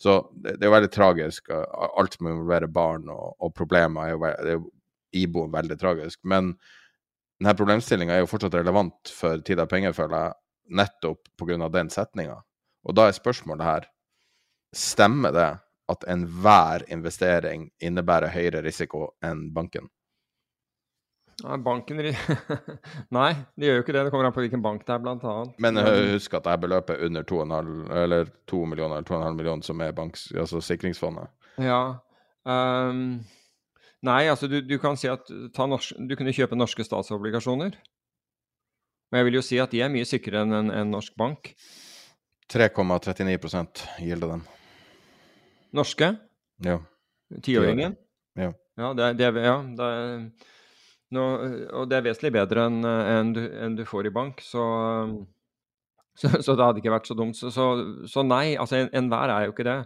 Så det, det er jo veldig tragisk. Alt som involverer barn og, og problemer, er jo, er jo iboende veldig tragisk. Men denne problemstillinga er jo fortsatt relevant for tid av penger, føler jeg, nettopp pga. den setninga. Og da er spørsmålet her Stemmer det at enhver investering innebærer høyere risiko enn banken? Ja, banken Nei, de gjør jo ikke det. Det kommer an på hvilken bank det er, blant annet. Men husk at det er beløpet under 2,5 eller 2 millioner eller 2,5 millioner som er banks, altså sikringsfondet. Ja. Um, nei, altså du, du kan si at ta norsk, du kunne kjøpe norske statsobligasjoner. Men jeg vil jo si at de er mye sikrere enn en, en norsk bank. 3,39% gilder den. Norske? Ja. Tiåringen? Ja. Ja, det, det, ja det er, nå, og det er vesentlig bedre enn en du, en du får i bank, så, så, så det hadde ikke vært så dumt. Så, så, nei, altså en- enhver er jo ikke det.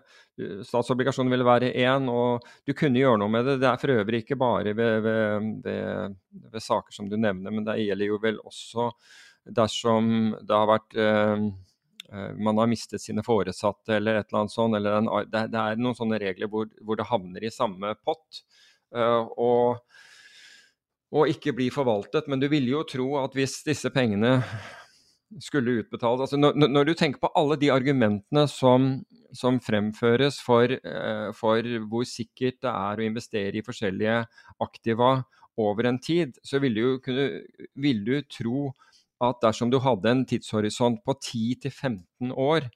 Statsobligasjonen ville være én, og du kunne gjøre noe med det. Det er for øvrig ikke bare ved, ved, ved, ved saker som du nevner, men det gjelder jo vel også dersom det har vært eh, eh, man har mistet sine foresatte eller et eller annet sånt. Eller en, det, er noen sånne regler hvor, hvor det havner i samme pott. eh, og, og ikke bli forvaltet. Men du ville jo tro at hvis disse pengene skulle utbetales altså når, når- du tenker på alle de argumentene som, som fremføres for, eh, for hvor sikkert det er å investere i forskjellige aktiva over en tid, så ville du kunne ville du tro at dersom du hadde en tidshorisont på 10-15 år,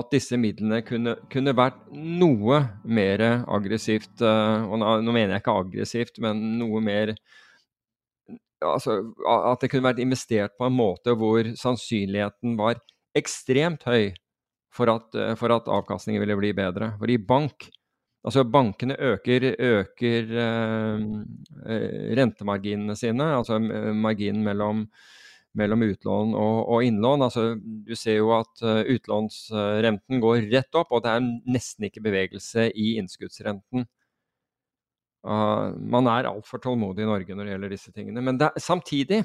at disse midlene kunne, kunne vært noe mer aggressivt eh, Og nå, mener jeg ikke aggressivt, men noe mer altså, At det kunne vært investert på en måte hvor sannsynligheten var ekstremt høy for at, eh, for at avkastningen ville bli bedre. For i bank Altså bankene øker, øker eh, rentemarginene sine, altså marginen mellom, mellom utlån og, og innlån. Altså, du ser jo at eh, utlånsrenten går rett opp, og det er nesten ikke bevegelse i innskuddsrenten. Uh, man er altfor tålmodig i Norge når det gjelder disse tingene. Men det, samtidig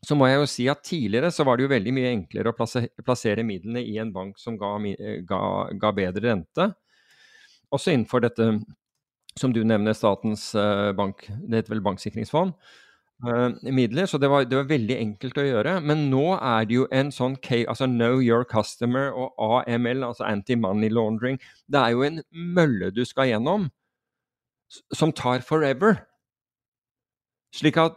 så må jeg jo si at tidligere så var det jo veldig mye enklere å plassere, plassere midlene i en bank som ga, ga, ga bedre rente. Også innenfor dette som du nevner, Statens eh, bank, det heter vel banksikringsfond, midler. Så det var, det var veldig enkelt å gjøre. Men nå er det jo en sånn K, altså Know Your Customer og AML, altså Anti-Money Laundering. Det er jo en mølle du skal gjennom som tar forever. Slik at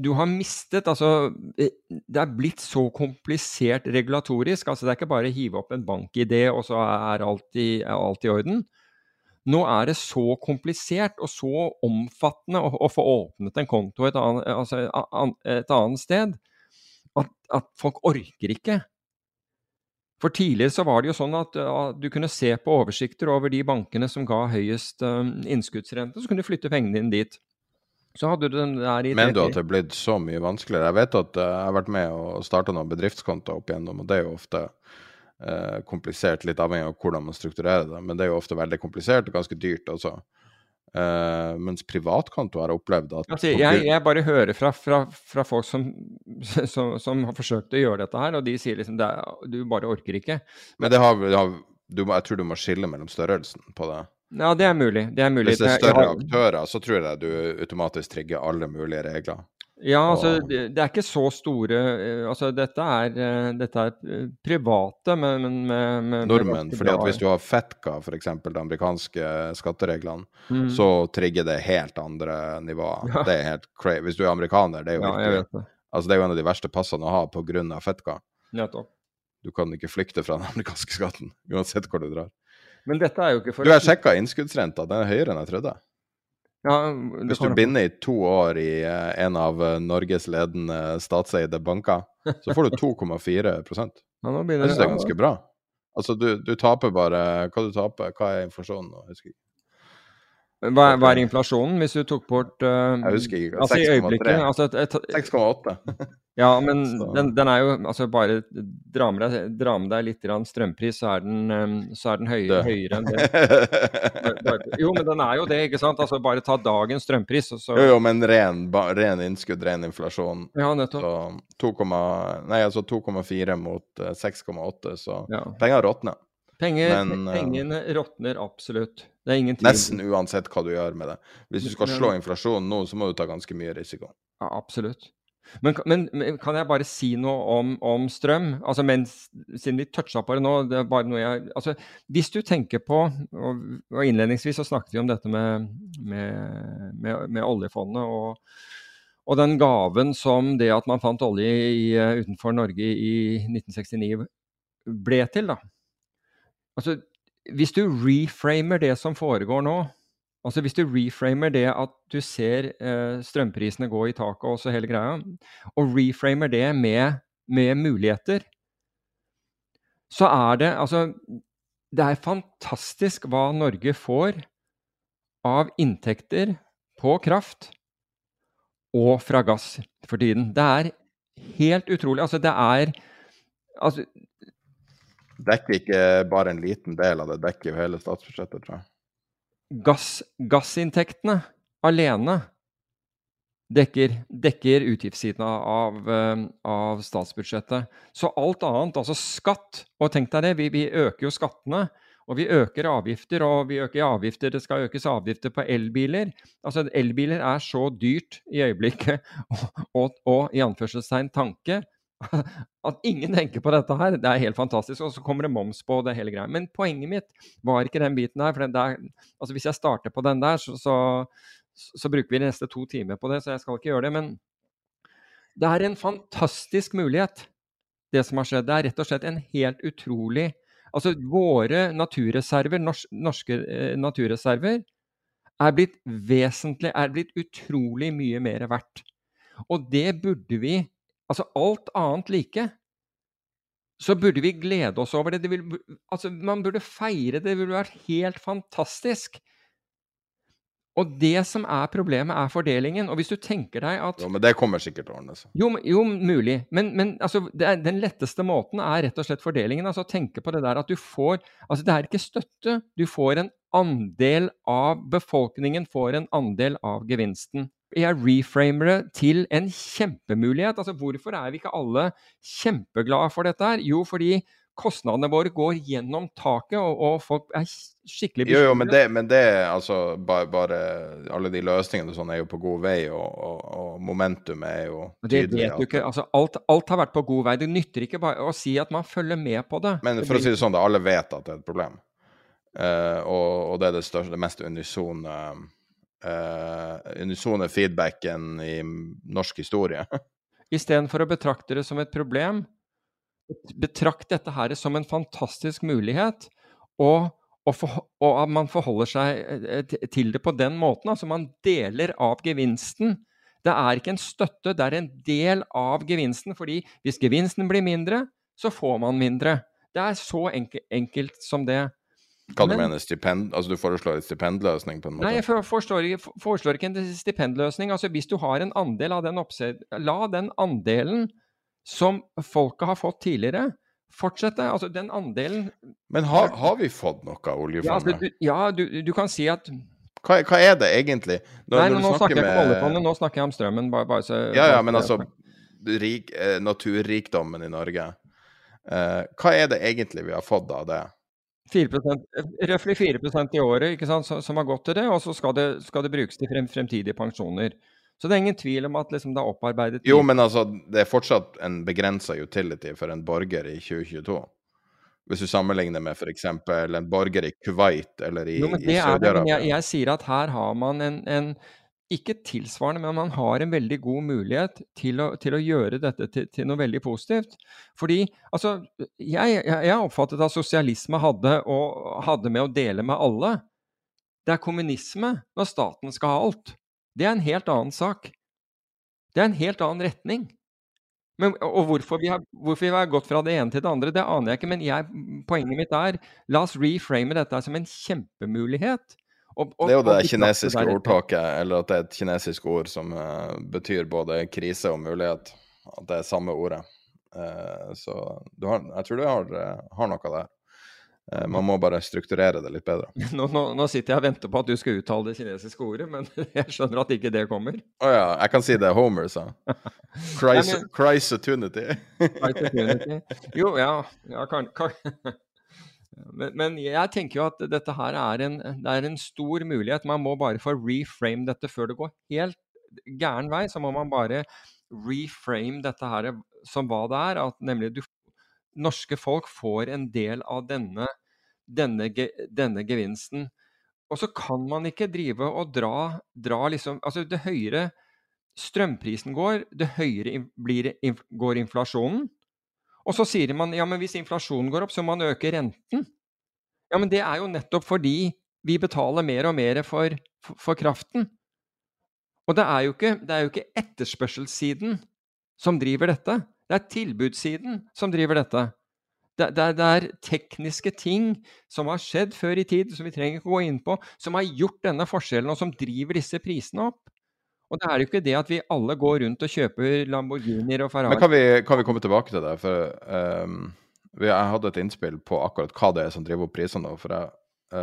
du har mistet Altså, eh, det er blitt så komplisert regulatorisk. Altså, det er ikke bare å hive opp en bank-ID, og så er alt i, er alt i orden. Nå er det så komplisert og så omfattende å, å få åpnet en konto et annet, altså, et annet sted at, at folk orker ikke. For tidligere så var det jo sånn at uh, du kunne se på oversikter over de bankene som ga høyest um, innskuddsrente, så kunne du flytte pengene dine dit. Så hadde du den der i Mener du at det er blitt så mye vanskeligere? Jeg vet at eh, jeg har vært med og starta noen bedriftskontoer opp igjennom, og det er jo ofte eh, komplisert, litt avhengig av hvordan man strukturerer det. Men det er jo ofte veldig komplisert og ganske dyrt også. Uh, mens privatkonto har opplevd at Altså, jeg, jeg bare hører fra, fra, fra folk som, som, som har forsøkt å gjøre dette her, og de sier liksom er, du bare orker ikke. Men det har, det har du jeg tror du må skille mellom størrelsen på det. Ja, det er mulig. Det er mulig. Hvis det er større aktører, så tror jeg du automatisk trigger alle mulige regler. Ja, altså det, det er ikke så store eh, Altså dette er, eh, dette er eh, private, men, men med, Nordmenn. fordi at hvis du har FETCA, f.eks., de amerikanske skattereglene, Mm. så trigger det helt andre nivåer. Ja. Det er helt crazy. Hvis du er amerikaner, det er jo Ja, virkelig det. Altså, det er jo en av de verste passene å ha pga. FETCA. Nettopp. Du kan ikke flykte fra den amerikanske skatten, uansett hvor du drar. Men dette er jo ikke for Du, har sjekka innskuddsrenta, den er høyere enn jeg trodde. Ja, Hvis du binder i to år i eh, en av eh, Norges ledende statseide banker, så får du 2,4 ja, Jeg synes syns det er ganske bra. Altså, du, du taper bare Hva du taper? Hva er inflasjonen nå? Husker ikke. Hva, hva er inflasjonen hvis du tok bort uh, Jeg husker ikke. Altså 6,3. øyeblikket altså et, et, 6,8. Ja, men den, den er jo altså Bare dra med deg, dra med deg litt grann strømpris, så er den, eh, så er den høy, høyere enn det. Jo, men den er jo det, ikke sant? Altså Bare ta dagens strømpris, så jo, jo, men ren, ren innskudd, ren inflasjon. Ja, nettopp. Så 2, nei, altså 2,4 mot eh, 6,8, så Ja. penger råtner. Penger, Men, eh, pengene råtner absolutt. Det er ingen tvil. Nesten uansett hva du gjør med det. Hvis du skal slå inflasjonen nå, så må du ta ganske mye risiko. Ja, absolutt. Men, men, men, kan jeg bare si noe om, om strøm? Altså, mens, Siden vi toucha på det nå det er bare noe jeg, altså, Hvis du tenker på og, og Innledningsvis så snakket vi om dette med, med, med, med oljefondet og, og, den gaven som det at man fant olje i, utenfor Norge i 1969 ble til. da. Altså, Hvis du reframer det som foregår nå Altså Hvis du reframer det at du ser eh, strømprisene gå i taket og så hele greia, og reframer det med, med, muligheter, så er det altså Det er fantastisk hva Norge får av inntekter på kraft og fra gass for tiden. Det er helt utrolig. Altså, det er altså, Dekker ikke bare en liten del av det, dekker jo hele statsbudsjettet, tror jeg gass, gassinntektene alene dekker, dekker utgiftssiden av, eh, av, statsbudsjettet. Så alt annet, altså skatt Og tenk deg det, vi, vi, øker jo skattene. Og vi øker avgifter, og vi øker avgifter, det skal økes avgifter på elbiler. Altså Elbiler er så dyrt i øyeblikket, og, og, og i anførselstegn tanke, At ingen tenker på dette her, det er helt fantastisk. Og så kommer det moms på det hele greia. Men poenget mitt var ikke den biten her. For der, altså hvis jeg starter på den der, så, så, så, bruker vi de neste to timer på det, så jeg skal ikke gjøre det. Men det er en fantastisk mulighet, det som har skjedd. Det er rett og slett en helt utrolig Altså våre naturreserver, norske eh, naturreserver, er blitt vesentlig, er blitt utrolig mye mer verdt. Og det burde vi Altså alt annet like, så burde vi glede oss over det. det vil, altså man burde feire det. Det ville vært helt fantastisk. Og det som er problemet, er fordelingen. Og hvis du tenker deg at Jo, Men det kommer sikkert til å ordne seg. Jo, jo, mulig. Men, men altså, er, den letteste måten er rett og slett fordelingen. Altså tenke på det der at du får Altså det er ikke støtte. Du får en andel av befolkningen får en andel av gevinsten jeg reframer det til en kjempemulighet. Altså, hvorfor er vi ikke alle kjempeglade for dette her? Jo, fordi kostnadene våre går gjennom taket, og, og folk er skikkelig bekymret. Jo, jo, men det, men det altså, bare, bare, alle de løsningene sånn er jo på god vei, og, og, og momentum er jo tydelig. Det vet du ikke. Altså, alt, alt, har vært på god vei. Det nytter ikke bare å si at man følger med på det. Men for å si det sånn, alle vet at det er et problem. Uh, og, det er det, største, det mest unisone uh, uh, unisone feedbacken i norsk historie. Istedenfor å betrakte det som et problem, betrakt dette her som en fantastisk mulighet. Og, og, for, og at man forholder seg eh, til det på den måten. Altså man deler av gevinsten. Det er ikke en støtte, det er en del av gevinsten. fordi hvis gevinsten blir mindre, så får man mindre. Det er så enkelt, enkelt som det. Hva du mener stipend? Altså du foreslår en stipendløsning? på en måte? Nei, jeg foreslår, foreslår ikke en stipendløsning. Altså Hvis du har en andel av den oppsett... La den andelen som folket har fått tidligere, fortsette. Altså den andelen Men har, har vi fått noe av oljefondet? Ja, altså, du, ja du, du, kan si at hva, hva er det egentlig? Når, Nei, når nå snakker jeg ikke om oljefondet, nå snakker jeg om strømmen. Bare, bare så, ja, ja, men altså rik, eh, naturrikdommen i Norge. Eh, hva er det egentlig vi har fått av det? 4 Røftlig 4 i året sant, som har gått til det, og så skal det, skal det brukes til frem, fremtidige pensjoner. Så det er ingen tvil om at liksom, det er opparbeidet Jo, men altså, det er fortsatt en begrensa utility for en borger i 2022. Hvis du sammenligner med f.eks. en borger i Kuwait eller i, i Saudi-Arabia. Jeg, jeg, sier at her har man en, en ikke tilsvarende, men man har en veldig god mulighet til å, til å gjøre dette til, til, noe veldig positivt. Fordi altså, jeg, jeg oppfattet at sosialisme hadde, og, hadde med å dele med alle. Det er kommunisme når staten skal ha alt. Det er en helt annen sak. Det er en helt annen retning. Men, og hvorfor vi, har, hvorfor vi, har, gått fra det ene til det andre, det aner jeg ikke. Men jeg, poenget mitt er la oss reframe dette som en kjempemulighet. Og, og, det er jo det kinesiske ordtaket, eller at det er et kinesisk ord som uh, betyr både krise og mulighet. At det er samme ordet. Uh, så har, jeg tror du har, uh, har noe der. man må bare strukturere det litt bedre. Nå, nå, nå, sitter jeg og venter på at du skal uttale det kinesiske ordet, men jeg skjønner at ikke det kommer. Å oh, ja, jeg kan si det Homer sa. Chrysotunity. jo, ja, ja kan, kan. Men, men, jeg tenker jo at dette her er en, det er en stor mulighet. Man må bare få reframe dette før det går helt gæren vei. Så må man bare reframe dette her som hva det er. At nemlig du, norske folk får en del av denne, denne, denne gevinsten. Og så kan man ikke drive og dra, dra liksom Altså, det høyere strømprisen går, det høyere blir, går inflasjonen. Og så sier man ja, men hvis inflasjonen går opp, så må man øke renten. Ja, men det er jo nettopp fordi vi betaler mer og mer for, for, kraften. Og det er, ikke, det er jo ikke etterspørselssiden som driver dette. Det er tilbudssiden som driver dette. Det, det, det, er tekniske ting som har skjedd før i tid, som vi trenger ikke gå inn på, som har gjort denne forskjellen, og som driver disse prisene opp. Og det er jo ikke det at vi alle går rundt og kjøper Lamborghinier og Ferrari. Men kan vi, kan vi komme tilbake til det? For um, jeg hadde et innspill på akkurat hva det er som driver opp prisene. For jeg uh,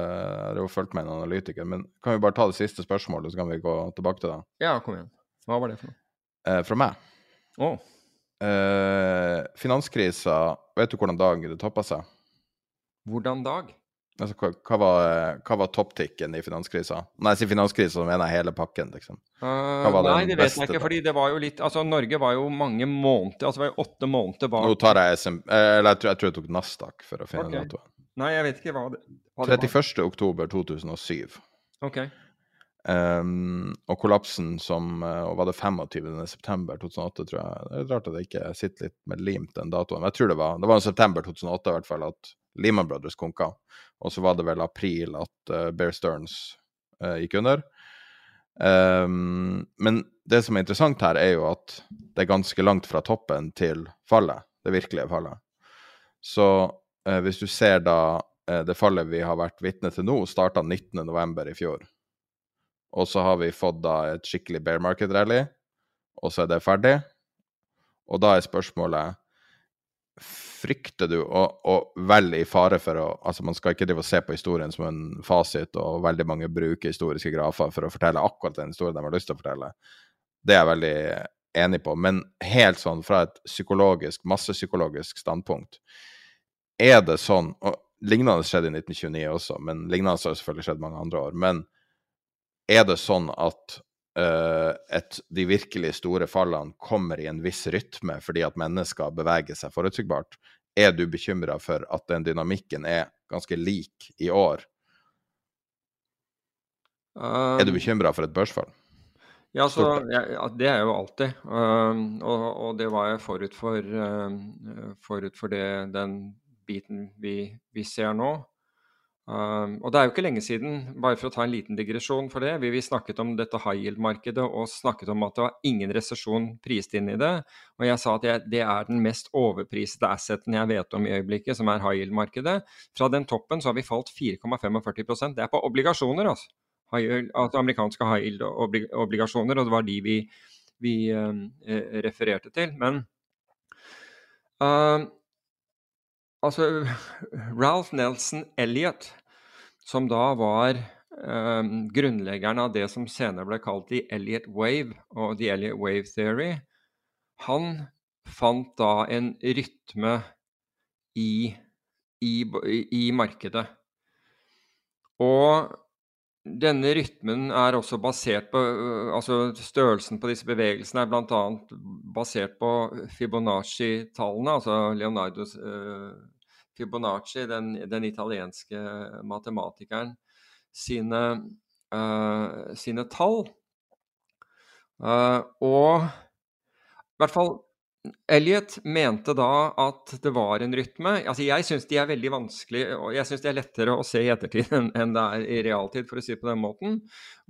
har jo fulgt med en analytiker. Men kan vi bare ta det siste spørsmålet, så kan vi gå tilbake til det? Ja, kom igjen. Hva var det for noe? Uh, fra meg. Oh. Uh, finanskrisa, vet du hvordan dag det toppa seg? Hvordan dag? Altså, hva, hva var, hva var topptikken i finanskrisa? Nei, i finanskrisa, mener jeg hele pakken, liksom. Uh, nei, det vet jeg ikke, fordi det var jo litt Altså, Norge var jo mange måneder Altså, det var jo åtte måneder bak Nå tar jeg SM... Eller jeg tror jeg, tror jeg tok Nasdaq for å finne okay. datoen. Nei, jeg vet ikke hva det, hva det 31. oktober 2007. Ok. Um, og kollapsen som og Var det 25. september 2008, tror jeg. Det er rart at jeg ikke sitter litt med limt den datoen. Men jeg tror det var Det var i september 2008 i hvert fall at Lehman Brothers konka. Og så var det vel april at uh, Bear Stearns uh, gikk under. Um, men det som er interessant her, er jo at det er ganske langt fra toppen til fallet. Det virkelige fallet. Så uh, hvis du ser da det fallet vi har vært vitne til nå, starta 19.11. i fjor. Og så har vi fått da et skikkelig bear market-rally, og så er det ferdig. Og da er spørsmålet frykter du, og, og, vel i fare for å Altså, man skal ikke drive og se på historien som en fasit, og veldig mange bruker historiske grafer for å fortelle akkurat den historien de har lyst til å fortelle. Det er jeg veldig enig på. Men helt sånn fra et psykologisk, massepsykologisk standpunkt, er det sånn og Lignende skjedde i 1929 også, men lignende har selvfølgelig skjedd mange andre år. Men er det sånn at uh, et, de virkelig store fallene kommer i en viss rytme fordi at mennesker beveger seg forutsigbart. Er du bekymra for at den dynamikken er ganske lik i år? Um, er du um, bekymra for et børsfall? Ja, så, ja, det er jo alltid. Um, og, og, det var jeg forut for, um, forut for det, den biten vi, vi ser nå. Um, og det er jo ikke lenge siden, bare for å ta en liten digresjon for det, vi, vi snakket om dette high yield-markedet og snakket om at det var ingen resesjon prist inn i det. Og jeg sa at jeg, det er den mest overprisede asseten jeg vet om i øyeblikket, som er high yield-markedet. Fra den toppen så har vi falt 4,45% Det er på obligasjoner, altså. Yield, altså amerikanske high yield-obligasjoner, og det var de vi, vi uh, refererte til. Men uh, Altså, Ralph Nelson Elliot, som da var eh, grunnleggeren av det som senere ble kalt The Elliot Wave og The Elliot Wave Theory, han fant da en rytme i, i, i markedet. Og denne rytmen er også basert på øh, altså Størrelsen på disse bevegelsene er bl.a. basert på Fibonacci-tallene, altså Leonardos uh, Fibonacci, den, den, italienske matematikeren, sine, uh, sine tall. Uh, og i hvert fall Elliot mente da at det var en rytme. Altså Jeg syns de er veldig vanskelig, og jeg syns de er lettere å se i ettertid enn, det er i realtid, for å si det på den måten.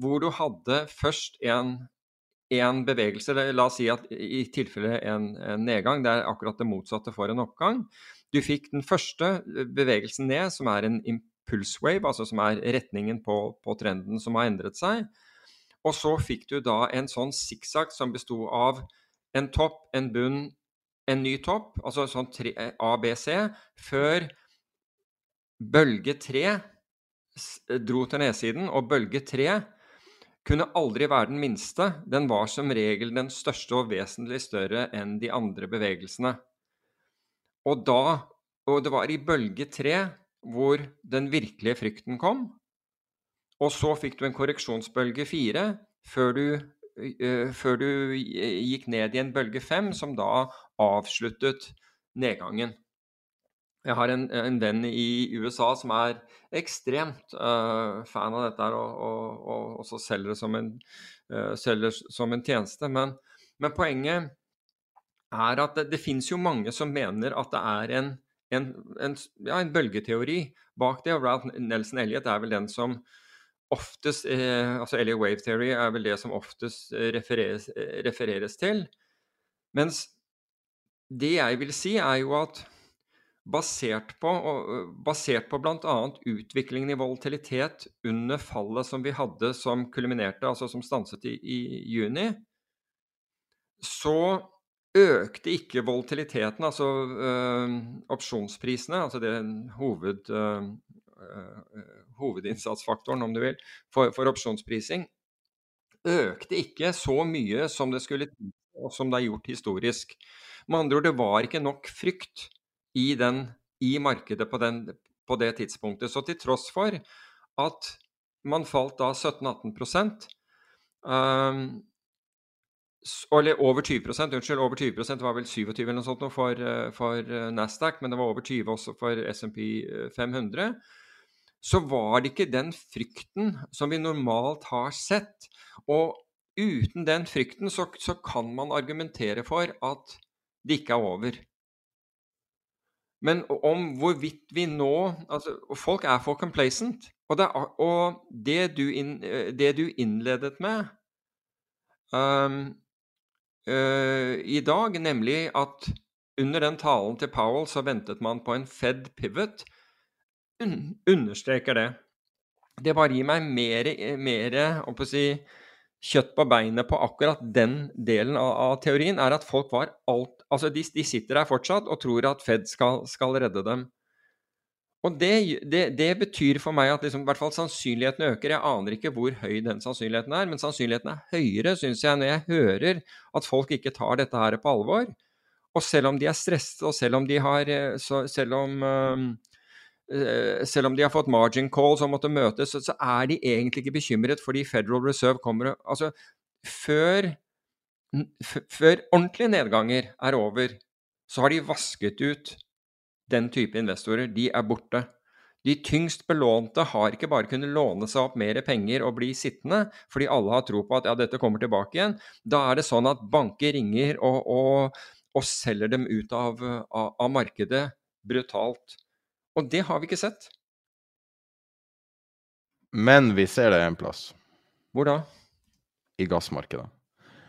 Hvor du hadde først en, en bevegelse, la oss si at i tilfelle en, en, nedgang, det er akkurat det motsatte for en oppgang. Du fikk den første bevegelsen ned, som er en impulse wave, altså som er retningen på, på trenden som har endret seg. Og så fikk du da en sånn sikksakk som besto av en topp, en bunn, en ny topp, altså sånn tre, B, ABC, før bølge 3 eh, dro til nedsiden, og bølge 3 kunne aldri være den minste. Den var som regel den største og vesentlig større enn de andre bevegelsene. Og da Og det var i bølge 3 hvor den virkelige frykten kom. Og så fikk du en korreksjonsbølge 4 før du før du gikk ned i en bølge fem, som da avsluttet nedgangen. Jeg har en, en, venn i USA som er ekstremt uh, fan av dette og, og, og også selger det som en, uh, som en tjeneste. Men, men, poenget er at det, det finnes jo mange som mener at det er en, en, ja, en bølgeteori bak det. Og Ralph Nelson Elliot er vel den som oftest eh, Altså Elliot Wave Theory er vel det som oftest refereres, refereres til. Mens det jeg vil si, er jo at basert på, basert på bl.a. utviklingen i volatilitet under fallet som vi hadde som kulminerte, altså som stanset i, i juni, så økte ikke volatiliteten, altså øh, opsjonsprisene, altså det hoved, øh, hovedinnsatsfaktoren, om du vil, for, for, opsjonsprising, økte ikke så mye som det skulle og som det er gjort historisk. Med andre ord, det var ikke nok frykt i, den, i markedet på, den, på, det tidspunktet. Så til tross for at man falt da 17-18 um, eller over 20% unnskyld, over 20 det var vel 27 eller noe sånt for, eh, for eh, Nasdaq, men det var over 20 også for SMP 500. Eh, så var det ikke den frykten som vi normalt har sett. Og uten den frykten så, så kan man argumentere for at det ikke er over. Men om hvorvidt vi nå altså, Folk er for complacent. Og det, og det, du, inn, det du, innledet med um, uh, i dag, nemlig at under den talen til Powell så ventet man på en Fed pivot, understreker det. Det bare gir meg mer, mer si, kjøtt på beinet på akkurat den delen av, av teorien, er at folk var alt Altså, de, de, sitter der fortsatt og tror at Fed skal, skal redde dem. Og det, det, det, betyr for meg at liksom, i hvert fall sannsynligheten øker. Jeg aner ikke hvor høy den sannsynligheten er, men sannsynligheten er høyere, syns jeg, når jeg hører at folk ikke tar dette her på alvor. Og selv om de er stresset, og selv om de har eh, selv, om, uh, selv om de har fått margin calls og måtte møtes, så, så, er de egentlig ikke bekymret fordi Federal Reserve kommer Altså, før før ordentlige nedganger er over, så har de vasket ut den type investorer. De er borte. De tyngst belånte har ikke bare kunnet låne seg opp mer penger og bli sittende, fordi alle har tro på at ja, dette kommer tilbake igjen. Da er det sånn at banker ringer og, og, og selger dem ut av, av, av, markedet brutalt. Og det har vi ikke sett. Men vi ser det en plass. Hvor da? I gassmarkedet.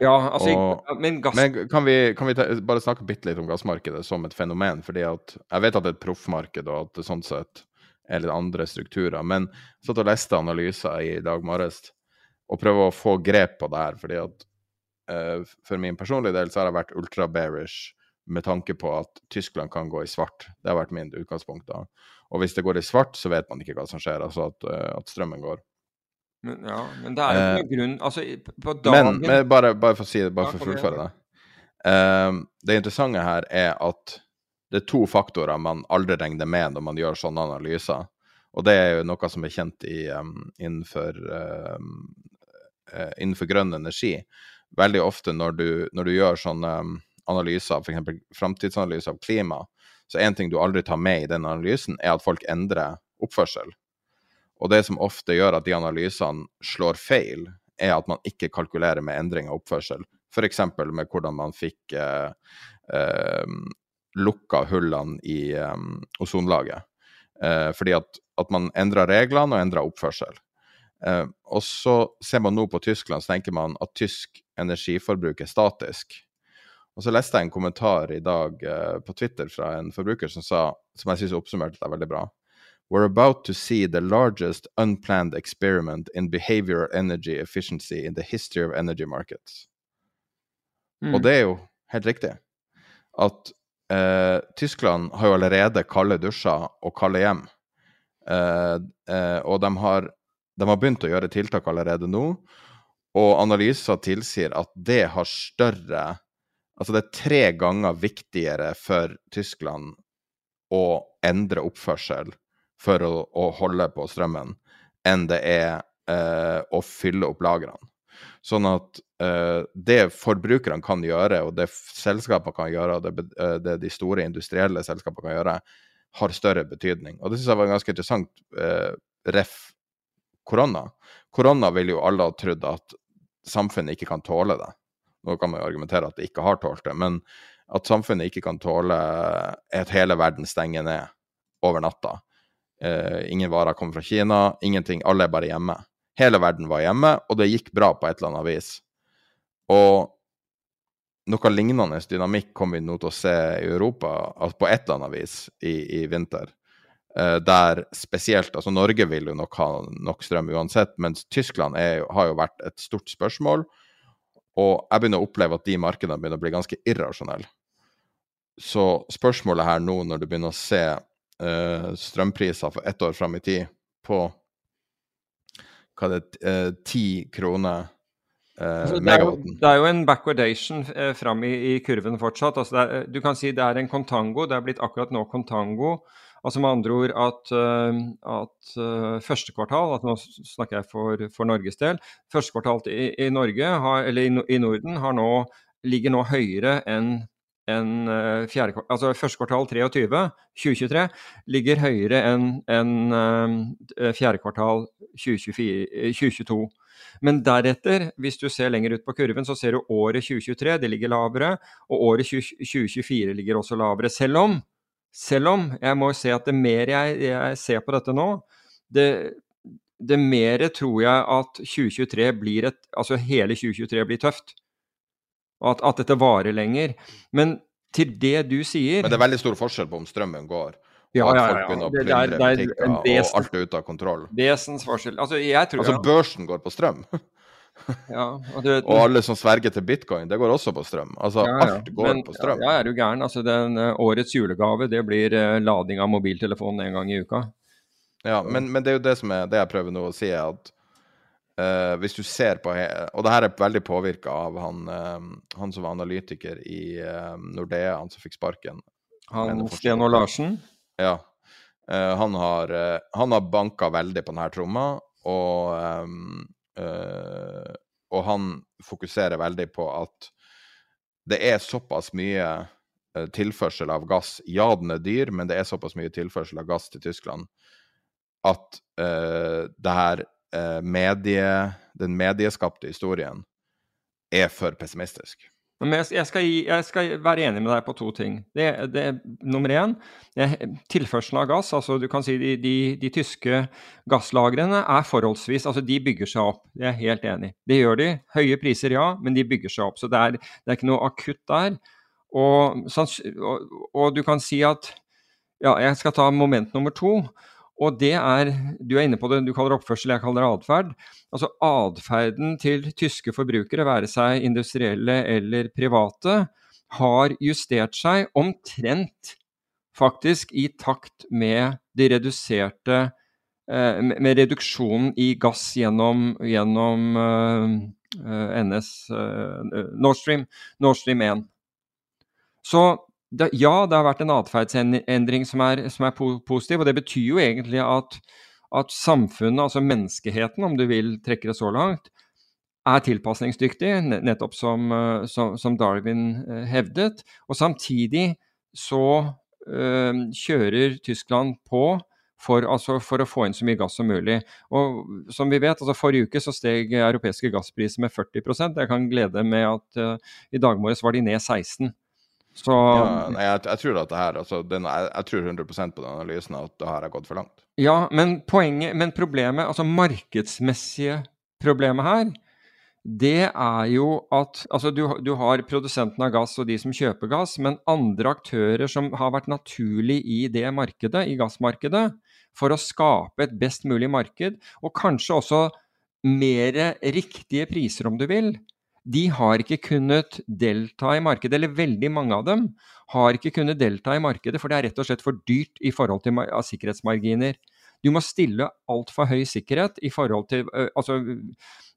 Ja, altså, og, men, gass... men kan vi, kan vi ta, bare snakke bitte litt om gassmarkedet som et fenomen? fordi at Jeg vet at det er et proffmarked, og at det sånn sett er litt andre strukturer. Men jeg satt og leste analyser i dag morges og prøver å få grep på det her. fordi at uh, For min personlige del så har jeg vært ultra-bearish med tanke på at Tyskland kan gå i svart. Det har vært min utgangspunkt. da. Og hvis det går i svart, så vet man ikke hva som skjer. Altså at, uh, at strømmen går. Men, ja, men det er jo ikke noen grunn Altså, på dagen Men, men bare, bare, for å si det, bare for å fullføre det. Uh, det interessante her er at det er to faktorer man aldri regner med når man gjør sånne analyser. Og det er jo noe som er kjent i, um, innenfor, uh, innenfor, grønn energi. Veldig ofte når du, når du gjør sånne analyser, f.eks. framtidsanalyser av klima, så én ting du aldri tar med i den analysen, er at folk endrer oppførsel. Og det som ofte gjør at de analysene slår feil, er at man ikke kalkulerer med endring av oppførsel. F.eks. med hvordan man fikk eh, eh, lukka hullene i eh, ozonlaget. Eh, fordi at, at man endra reglene og endra oppførsel. Eh, og så ser man nå på Tyskland, så tenker man at tysk energiforbruk er statisk. Og så leste jeg en kommentar i dag uh, på Twitter fra en forbruker som sa, som jeg syns oppsummerte det veldig bra we're about to see the largest unplanned experiment in behavioral energy efficiency in the history of energy markets. Mm. Og det er jo helt riktig. At uh, Tyskland har jo allerede kalde dusjer og kalde hjem. Uh, og de har, de har, begynt å gjøre tiltak allerede nå. Og analyser tilsier at det har større Altså det er tre ganger viktigere for Tyskland å endre oppførsel for å, å holde på strømmen enn det er eh, å fylle opp lagrene. Sånn at eh, det forbrukerne kan gjøre, og det selskapene kan gjøre, og det, eh, det de store industrielle selskapene kan gjøre, har større betydning. Og det syns jeg var en ganske interessant eh, ref korona. Korona ville jo alle ha trodd at samfunnet ikke kan tåle det. Nå kan man jo argumentere at det ikke har tålt det, men at samfunnet ikke kan tåle at hele verden stenger ned over natta. Uh, ingen varer kommer fra Kina, ingenting. Alle er bare hjemme. Hele verden var hjemme, og det gikk bra på et eller annet vis. Og noe lignende dynamikk kommer vi nå til å se i Europa, altså på et eller annet vis i, i vinter. Uh, der spesielt Altså, Norge vil jo nok ha nok strøm uansett, mens Tyskland jo- har jo vært et stort spørsmål. Og jeg begynner å oppleve at de markedene begynner å bli ganske irrasjonelle. Så spørsmålet her nå, når du begynner å se uh, strømpriser for ett år fram i tid på hva er det, eh, ti kroner uh, Altså, det, er jo, det er jo en backwardation uh, fram i, i kurven fortsatt. Altså er, du kan si det er en contango. Det er blitt akkurat nå contango. Altså med andre ord at, eh, at eh, første kvartal, at nå snakker jeg for, for Norges del, første kvartal i, i Norge, har, eller i, Norden, nå, ligger nå høyere enn enn, eh, fjerde, altså første kvartal 23, 2023 ligger høyere enn eh, fjerde kvartal 2024, eh, 2022. Men deretter, hvis du ser lenger ut på kurven, så ser du året 2023, det ligger lavere, og året 20, 2024 ligger også lavere. Selv om, selv om jeg må se at det mer jeg, jeg ser på dette nå, det, det mer tror jeg at 2023 blir et Altså hele 2023 blir tøft. Og at, at dette varer lenger. Men til det du sier Men det er veldig stor forskjell på om strømmen går, Ja, ja, ja. Det- det er- det er butikker, og alt er ute av kontroll. Vesensforskjell. Altså, jeg tror Altså, børsen går på strøm, ja, og du vet- og alle som sverger til bitcoin, det går også på strøm. Altså, Ja, ja. alt går Men, på strøm. Ja, er du gæren. Altså, den eh, årets julegave, det blir uh, lading av mobiltelefonen en gang i uka. Ja, men, men det er jo det som er det jeg prøver nå å si, er at uh, hvis du ser på Og det her er veldig påvirka av han, uh, han som var analytiker i uh, Nordea, han som fikk sparken. Han mener fortsatt Sten at- og Larsen. Ja. Han har, uh, han har banka veldig på denne tromma, og, ehm, eh, og han fokuserer veldig på at det er såpass mye uh, tilførsel av gass. Ja, den er dyr, men det er såpass mye tilførsel av gass til Tyskland at uh, det her medie, den medieskapte historien er for pessimistisk. Men jeg, jeg, skal jeg skal være enig med deg på to ting. Det, det, nummer én, tilførselen av gass. altså du kan si De, de, de tyske gasslagrene er forholdsvis altså De bygger seg opp. Jeg er helt enig. Det gjør de. Høye priser, ja, men de bygger seg opp. Så det er, det er ikke noe akutt der. Og, og, og du kan si at Ja, jeg skal ta moment nummer to. Og det er Du er inne på det, du kaller det oppførsel, jeg kaller det atferd. Altså atferden til tyske forbrukere, være seg industrielle eller private, har justert seg omtrent faktisk i takt med de reduserte eh, med reduksjonen i gass gjennom, gjennom eh, eh, NS eh, Nord Stream, Nord Stream 1. Så det, ja, det har vært en atferdsendring som som er po positiv, og det betyr jo egentlig at, at samfunnet, altså menneskeheten, om du vil trekke det så langt, er tilpasningsdyktig, nettopp som, eh, som, som Darwin eh, hevdet. Og samtidig så øh, kjører Tyskland på for, altså, for å få inn så mye gass som mulig. Og som vi vet, altså Forrige uke så steg europeiske gasspriser med 40% Jeg kan glede med at eh, i dag morges var de ned 16 så Ja, nei, jeg, jeg tror at det her, altså, den, jeg, jeg tror 100 på den analysen at det har har gått for langt. Ja, men poenget, men problemet, altså markedsmessige problemet her, det er jo at altså du, du har produsenten av gass og de som kjøper gass, men andre aktører som har vært naturlig i det markedet, i gassmarkedet, for å skape et best mulig marked, og kanskje også mer riktige priser, om du vil, de har ikke kunnet delta i markedet, eller veldig mange av dem har ikke kunnet delta i markedet, for det er rett og slett for dyrt i forhold til sikkerhetsmarginer. Du må stille altfor høy sikkerhet i forhold til altså,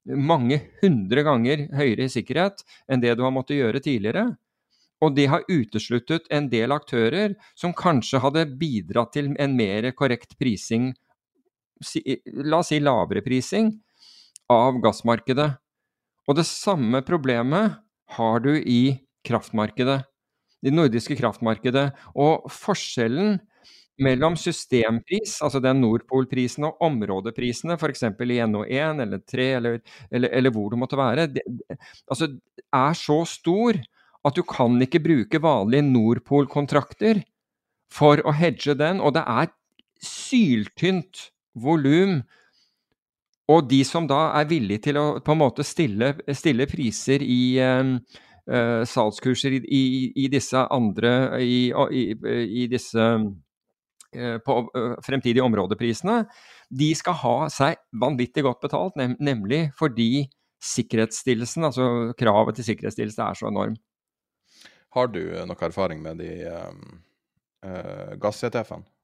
mange hundre ganger høyere sikkerhet enn det du har måttet gjøre tidligere. Og det har utesluttet en del aktører som kanskje hadde bidratt til en mer korrekt prising, la oss si lavere prising, av gassmarkedet. Og det samme problemet har du i kraftmarkedet. Det nordiske kraftmarkedet. Og forskjellen mellom systempris, altså den Nordpol-prisen, og områdeprisene, f.eks. i NO1 eller 3 eller, eller, eller, hvor det måtte være, det, altså, er så stor at du kan ikke bruke vanlige Nordpol-kontrakter for å hedge den. Og det er syltynt volum. Og de som da er villige til å på en måte stille, stille priser i uh, salgskurser i, i, i, disse andre i, i disse uh, på uh, fremtidige områdeprisene, de skal ha seg vanvittig godt betalt, nem nemlig fordi sikkerhetsstillelsen, altså kravet til sikkerhetsstillelse, er så enorm. Har du noe erfaring med de gass-ETF-ene?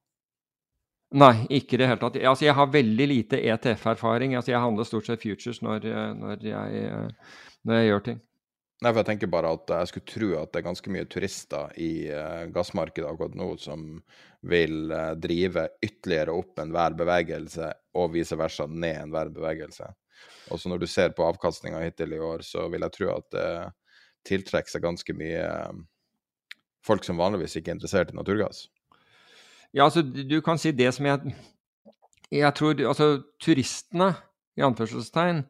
Nei, ikke i det hele tatt. Altså, jeg har veldig lite ETF-erfaring. Altså, jeg handler stort sett futures når, når, jeg, når, jeg, gjør ting. Nei, for Jeg tenker bare at jeg skulle tro at det er ganske mye turister i uh, gassmarkedet akkurat nå som vil uh, drive ytterligere opp enhver bevegelse, og vice versa ned enhver bevegelse. Og så når du ser på avkastninga hittil i år, så vil jeg tro at det tiltrekker seg ganske mye uh, folk som vanligvis ikke er interessert i naturgass. Ja, altså du kan si det som jeg Jeg tror altså turistene, i anførselstegn,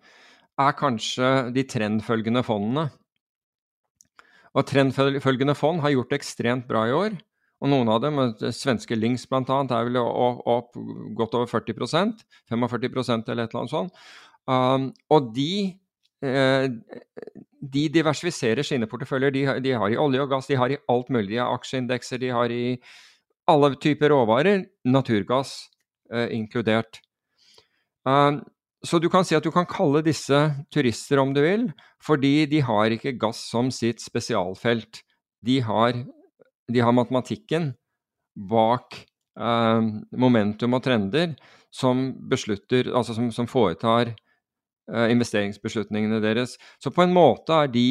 er kanskje de trendfølgende fondene. Og trendfølgende fond har gjort det ekstremt bra i år. Og noen av dem, svenske Links bl.a., er vel opp godt over 40 45 eller et eller annet sånt. Um, og de, eh, de diversifiserer sine porteføljer. De, de, har i olje og gass, de har i alt mulig. De har aksjeindekser, de har i alle typer råvarer, naturgass eh, inkludert. Uh, så du kan si at du kan kalle disse turister om du vil, fordi de har ikke gass som sitt spesialfelt. De har, de har matematikken bak uh, momentum og trender som beslutter, altså som, som foretar uh, investeringsbeslutningene deres. Så på en måte er de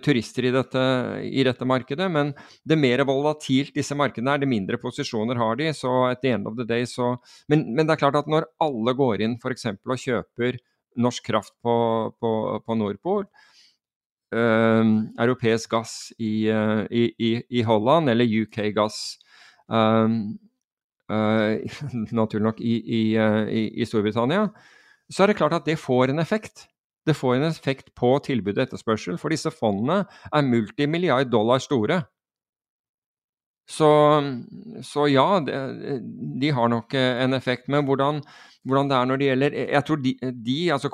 turister i dette, i dette, markedet. Men det mer volatilt disse markedene er, det mindre posisjoner har de. så at the end of the day så, men, men det er klart at når alle går inn f.eks. og kjøper norsk kraft på, på, på Nordpol, øh, europeisk gass i, i, i, i, Holland eller UK-gass øh, øh, naturlig nok i Storbritannia, så er det klart at det får en effekt. Det får en effekt på tilbud og etterspørsel, for disse fondene er multimilliard dollar store. Så, så ja, de, de, har nok en effekt. Men hvordan, hvordan, det er når det gjelder Jeg tror de, de altså,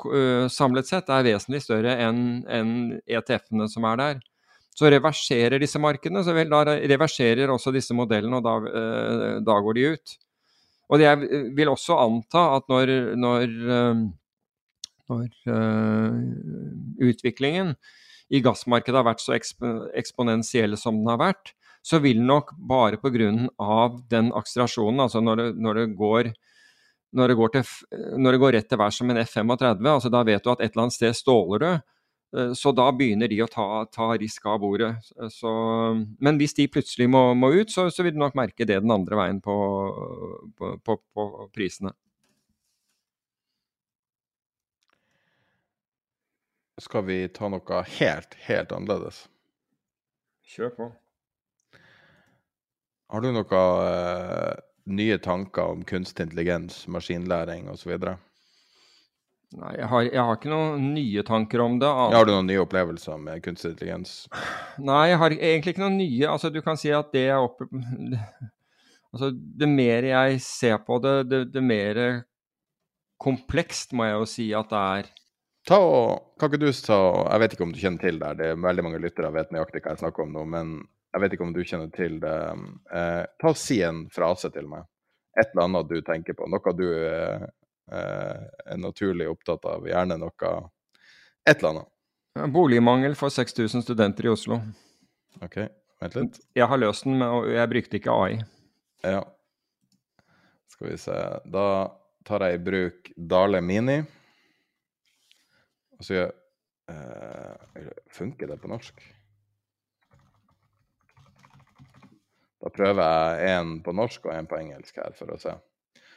samlet sett er vesentlig større enn en ETF-ene som er der. Så reverserer disse markedene, så vel, da reverserer også disse modellene, og da, da går de ut. Og jeg vil også anta at når, når når uh, utviklingen i gassmarkedet har vært så eksp eksponentiell som den har vært, så vil nok bare pga. den akselerasjonen, altså når det, når det går når det, til, når det, går rett til værs som en F-35, altså da vet du at et eller annet sted ståler du. Eh, så da begynner de å ta, ta risk av bordet. Så, men hvis de plutselig må, må ut, så, så, vil du nok merke det den andre veien på, på, på, på prisene. Skal vi ta noe helt, helt annerledes. Kjør på. Har du noen uh, nye tanker om kunstig intelligens, maskinlæring osv.? Nei, jeg har, jeg har, ikke noen nye tanker om det. Har du noen nye opplevelser med kunstig intelligens? Nei, jeg har egentlig ikke noen nye. Altså, du kan si at det jeg opp... Altså, det mer jeg ser på det, det, det mer komplekst må jeg jo si at det er. Ta og, Kan ikke du ta Jeg vet ikke om du kjenner til det, det er veldig mange lyttere vet nøyaktig hva jeg snakker om nå, men jeg vet ikke om du kjenner til det. Eh, ta og Si en frase til meg. Et eller annet du tenker på. Noe du eh, er naturlig opptatt av. Gjerne noe Et eller annet. Boligmangel for 6000 studenter i Oslo. OK, vent litt. Jeg har løst den, og jeg brukte ikke AI. Ja. Skal vi se Da tar jeg i bruk Dale Mini. Altså uh, Funker det på norsk? Da prøver jeg en på norsk og en på engelsk her, for å se.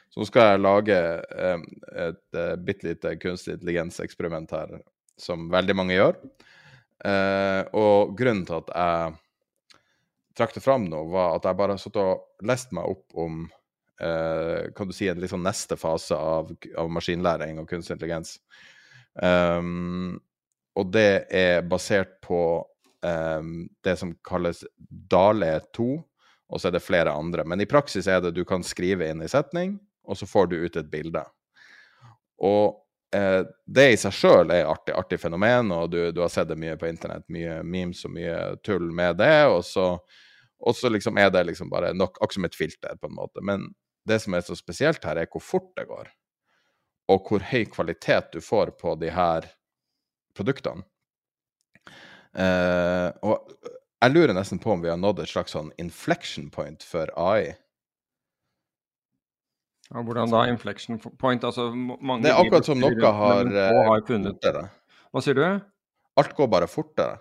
Så nå skal jeg lage um, et uh, bitte lite kunstig intelligens-eksperiment her. som veldig mange gjør. Eh, og grunnen til at jeg trakk det fram nå, var at jeg bare har sittet og lest meg opp om eh, kan du si, en liksom neste fase av, av maskinlæring og kunstig intelligens. Um, og det er basert på um, det som kalles Dale 2, og så er det flere andre. Men i praksis er det du kan skrive inn i setning, og så får du ut et bilde. Og eh, det i seg sjøl er artig, artig fenomen, og du, du, har sett det mye på internett. Mye memes og mye tull med det. Og så, og så liksom er det liksom bare nok, akkurat som et filter, på en måte. Men det som er så spesielt her, er hvor fort det går. Og hvor høy kvalitet du får på de her produktene. Eh, og jeg lurer nesten på om vi har nådd et slags sånn inflection point for AI. Ja, hvordan da? Inflection point? Altså mange Det er akkurat som noe har, har funnet det. Hva sier du? Alt går bare fortere.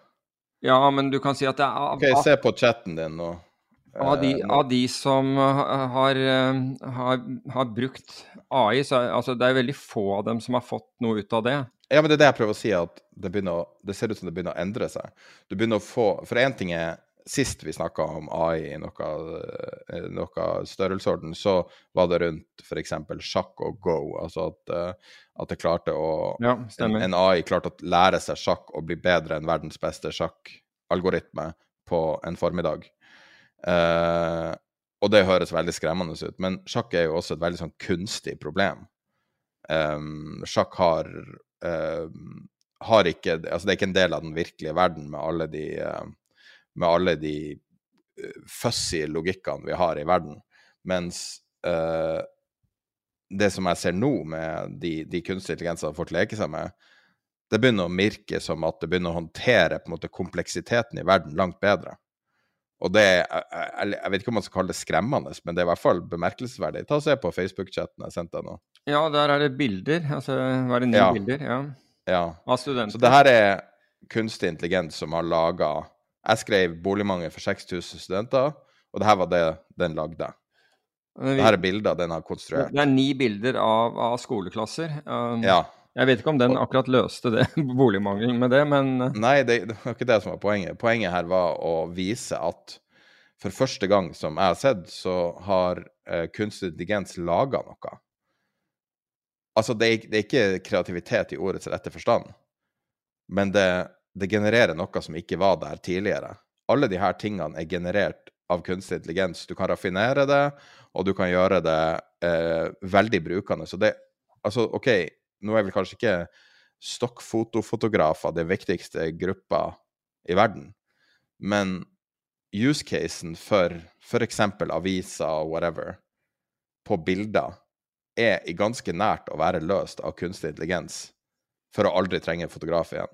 Ja, men du kan si at det er av, OK, se på chatten din nå. Av de, av de som har, har, har, brukt AI, så er altså, det er veldig få av dem som har fått noe ut av det. Ja, men det er det jeg prøver å si, at det, å, det ser ut som det begynner å endre seg. Du begynner å få For én ting er Sist vi snakka om AI i noe, eh, noe størrelsesorden, så var det rundt f.eks. sjakk og go. Altså at, eh, at det klarte å ja, en, en, AI klarte å lære seg sjakk og bli bedre enn verdens beste sjakkalgoritme på en formiddag. Uh, og det høres veldig skremmende ut, men sjakk er jo også et veldig sånn kunstig problem. Um, sjakk har uh, har ikke Altså, det er ikke en del av den virkelige verden med alle de, uh, med alle de fussy logikkene vi har i verden. Mens uh, det som jeg ser nå, med de, de kunstige intelligensene folk leker seg med, det begynner å mirke som at det begynner å håndtere på en måte kompleksiteten i verden langt bedre. Og det jeg, jeg, vet ikke om man skal kalle det skremmende, men det er i hvert fall bemerkelsesverdig. Ta og Se på Facebook-chatten jeg sendte deg nå. Ja, der er det bilder. Altså, var det ni ja. bilder? Ja. ja. Av studenter. Så det her er kunstig intelligens som har laga Jeg skrev 'boligmangel for 6000 studenter', og det her var det den lagde. Det her er bilder den har konstruert. Det er ni bilder av, av skoleklasser. Um, ja. Jeg vet ikke om den akkurat løste det, boligmangelen med det, men eh. Nei, det, det, var ikke det som var poenget. Poenget her var å vise at for første gang som jeg har sett, så har eh, kunstig intelligens laga noe. Altså, det er, det er, ikke kreativitet i ordets rette forstand, men det, det, genererer noe som ikke var der tidligere. Alle de her tingene er generert av kunstig intelligens. Du kan raffinere det, og du kan gjøre det eh, veldig brukende. Så det Altså, OK, nå er vel kanskje ikke stokkfotofotografer det viktigste gruppa i verden, men use-casen for f.eks. aviser og whatever på bilder er i ganske nært å være løst av kunstig intelligens for å aldri trenge fotograf igjen.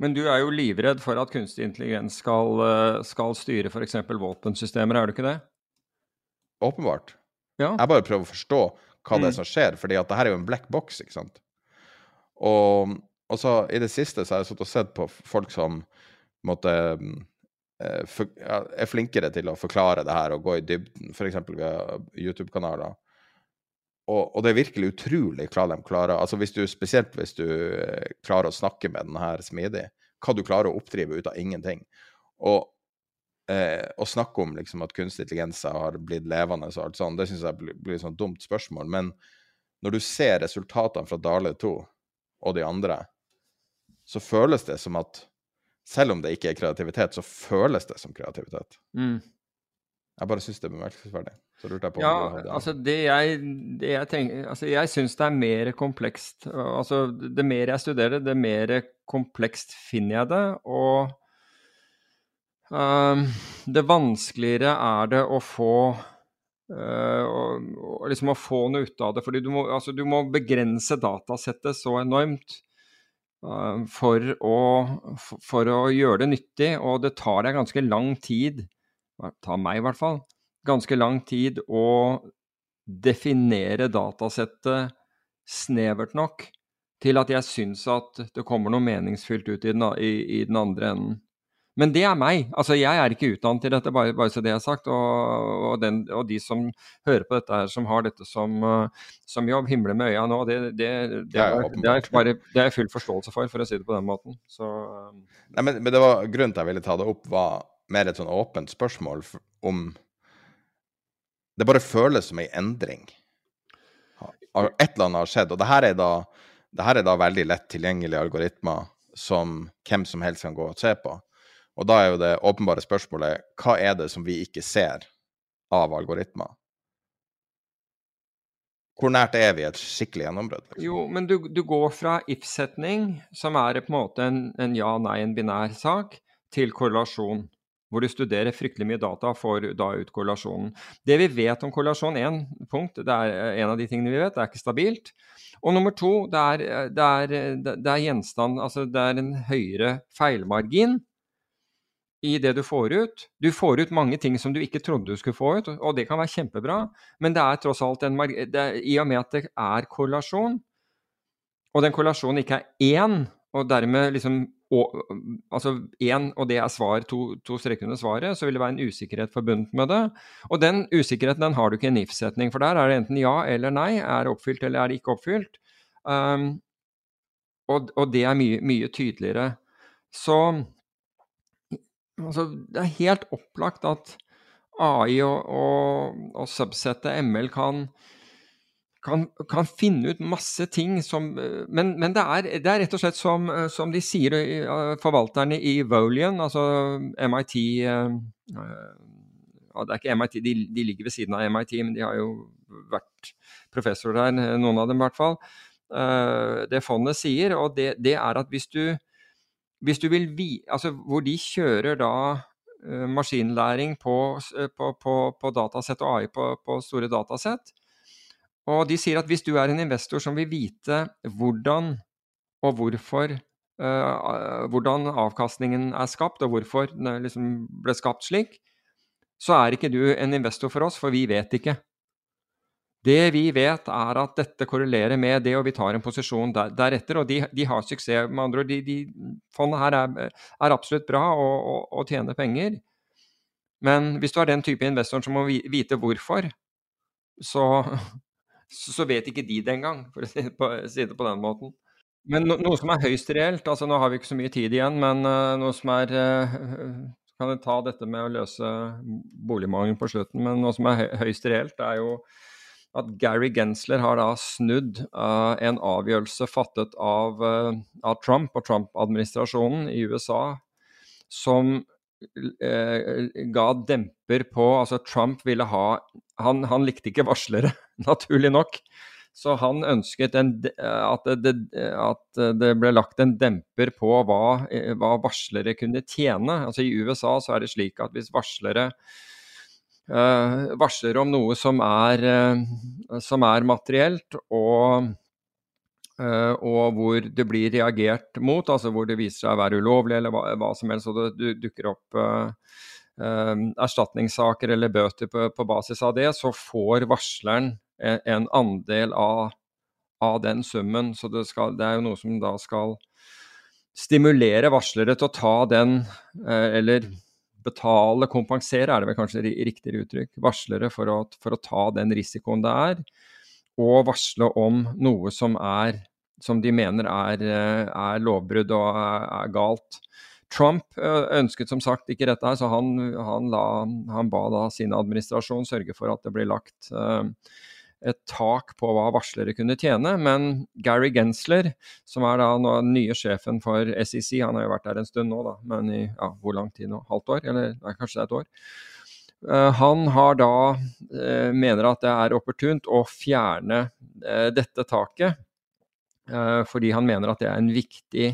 Men du er jo livredd for at kunstig intelligens skal, eh, skal styre f.eks. våpensystemer, er du ikke det? Åpenbart. Ja. Jeg bare prøver å forstå hva mm. det er som skjer, fordi at det her er jo en black box, ikke sant. Og, og så i det siste så har jeg sittet og sett på folk som måtte eh, er flinkere til å forklare det her og gå i dybden, f.eks. via YouTube-kanaler. Og, og, det er virkelig utrolig hva de klarer. Altså hvis du, Spesielt hvis du eh, klarer å snakke med den her smidig. Hva du klarer å oppdrive ut av ingenting. Og eh, å snakke om liksom, at kunstig intelligens har blitt levende og alt sånt, det syns jeg blir, blir et sånn dumt spørsmål. Men når du ser resultatene fra Dale 2 og de andre, så føles det som at selv om det ikke er kreativitet, så føles det som kreativitet. Mm. Jeg bare syns det er bemerkelsesverdig. Så lurte jeg på ja, om det altså det jeg, det jeg tenker Altså, jeg syns det er mer komplekst. Altså, det mer jeg studerer, det mer komplekst finner jeg det. Og det vanskeligere er det å få uh, liksom å få noe ut av det. fordi du må, altså, du må begrense datasettet så enormt uh, for, å, for, for, å, gjøre det nyttig. Og det tar deg ganske lang tid, det tar meg i hvert fall, ganske lang tid å definere datasettet snevert nok til at jeg syns at det kommer noe meningsfylt ut i den, i, i den andre enden. Men det er meg. Altså, jeg er ikke utdannet til dette, bare, bare så det er sagt. Og, og, den, og, de som hører på dette her, som har dette som, uh, som jobb, himler med øya nå, det, det, det, er, det er bare, det er full forståelse for, for å si det på den måten. Så, um... Nei, men, men, det var grunnen til jeg ville ta det opp, var mer et sånn åpent spørsmål om Det bare føles som ei endring. Et eller annet har skjedd. Og det her er da, det her er da veldig lett tilgjengelige algoritmer som hvem som helst kan gå og se på. Og da er jo det åpenbare spørsmålet hva er det som vi ikke ser av algoritmer? Hvor nært er vi et skikkelig gjennombrudd? Liksom? Jo, men du, du, går fra if-setning, som er på en måte en, en ja-nei, en binær sak, til korrelasjon. Hvor du studerer fryktelig mye data for da ut korrelasjonen. Det vi vet om korrelasjon, én punkt, det er en av de tingene vi vet, det er ikke stabilt. Og nummer to, det er, det er, det er gjenstand Altså det er en høyere feilmargin i det du får ut. Du får ut mange ting som du ikke trodde du skulle få ut, og det kan være kjempebra, men det er tross alt en er, I og med at det er korrelasjon, og den korrelasjonen ikke er én, og dermed liksom og, altså én, og det er svar, to, to streker under svaret, så vil det være en usikkerhet forbundet med det. Og den usikkerheten den har du ikke i en if-setning, for der er det enten ja eller nei. Er det oppfylt eller er det ikke oppfylt? Um, og, og, det er mye, mye tydeligere. Så Altså, det er helt opplagt at AI og, og, og subsettet ML kan, kan, kan, finne ut masse ting som Men, men det, er, det, er, rett og slett som, som de sier, forvalterne i Volian, altså MIT uh, ja, Det er ikke MIT, de, de, ligger ved siden av MIT, men de har jo vært professorer der, noen av dem i hvert fall. Det fondet sier, og det, det er at hvis du hvis du vil vi, altså Hvor de kjører da uh, maskinlæring på, uh, på, på, på, datasett og AI på, på, store datasett. Og de sier at hvis du er en investor som vil vite hvordan og hvorfor uh, hvordan avkastningen er skapt, og hvorfor den liksom ble skapt slik, så er ikke du en investor for oss, for vi vet ikke. Det vi vet, er at dette korrelerer med det, og vi tar en posisjon der, deretter. Og de, de, har suksess. Med andre ord, de, de, fondet her er, er, absolutt bra og, og, og, tjener penger. Men hvis du er den type investor som må vite hvorfor, så, så vet ikke de det engang, for å si det på, si det på den måten. Men no, noe som er høyst reelt, altså nå har vi ikke så mye tid igjen, men uh, noe som er uh, Kan jeg ta dette med å løse boligmangelen på slutten, men noe som er høyst reelt, er jo at Gary Gensler har da snudd uh, en avgjørelse fattet av, uh, av Trump og Trump-administrasjonen i USA, som uh, ga demper på Altså, Trump ville ha Han, han likte ikke varslere, naturlig nok. Så han ønsket en, at, det, at, det, ble lagt en demper på hva, hva varslere kunne tjene. Altså I USA så er det slik at hvis varslere varsler om noe som er, uh, som er materielt, og, uh, og, hvor det blir reagert mot, altså hvor det viser seg å være ulovlig eller hva, hva som helst, og det dukker opp erstatningssaker eller bøter på, på, basis av det, så får varsleren en, en andel av, av, den summen. Så det, skal, det er jo noe som da skal stimulere varslere til å ta den, eller betale, kompensere er det vel kanskje riktigere uttrykk, varslere for å, for å, ta den risikoen det er, og varsle om noe som er som de mener er, er lovbrudd og er, er, galt. Trump ønsket som sagt ikke dette, her, så han, han, la, han ba da sin administrasjon sørge for at det ble lagt uh, et tak på hva varslere kunne tjene. Men Gary Gensler, som er da nå den nye sjefen for SEC, han har jo vært der en stund nå, da, men i ja, hvor lang tid nå? Halvt år? Eller nei, kanskje det er et år? Uh, han har da uh, mener at det er opportunt å fjerne uh, dette taket, fordi han mener at det er en viktig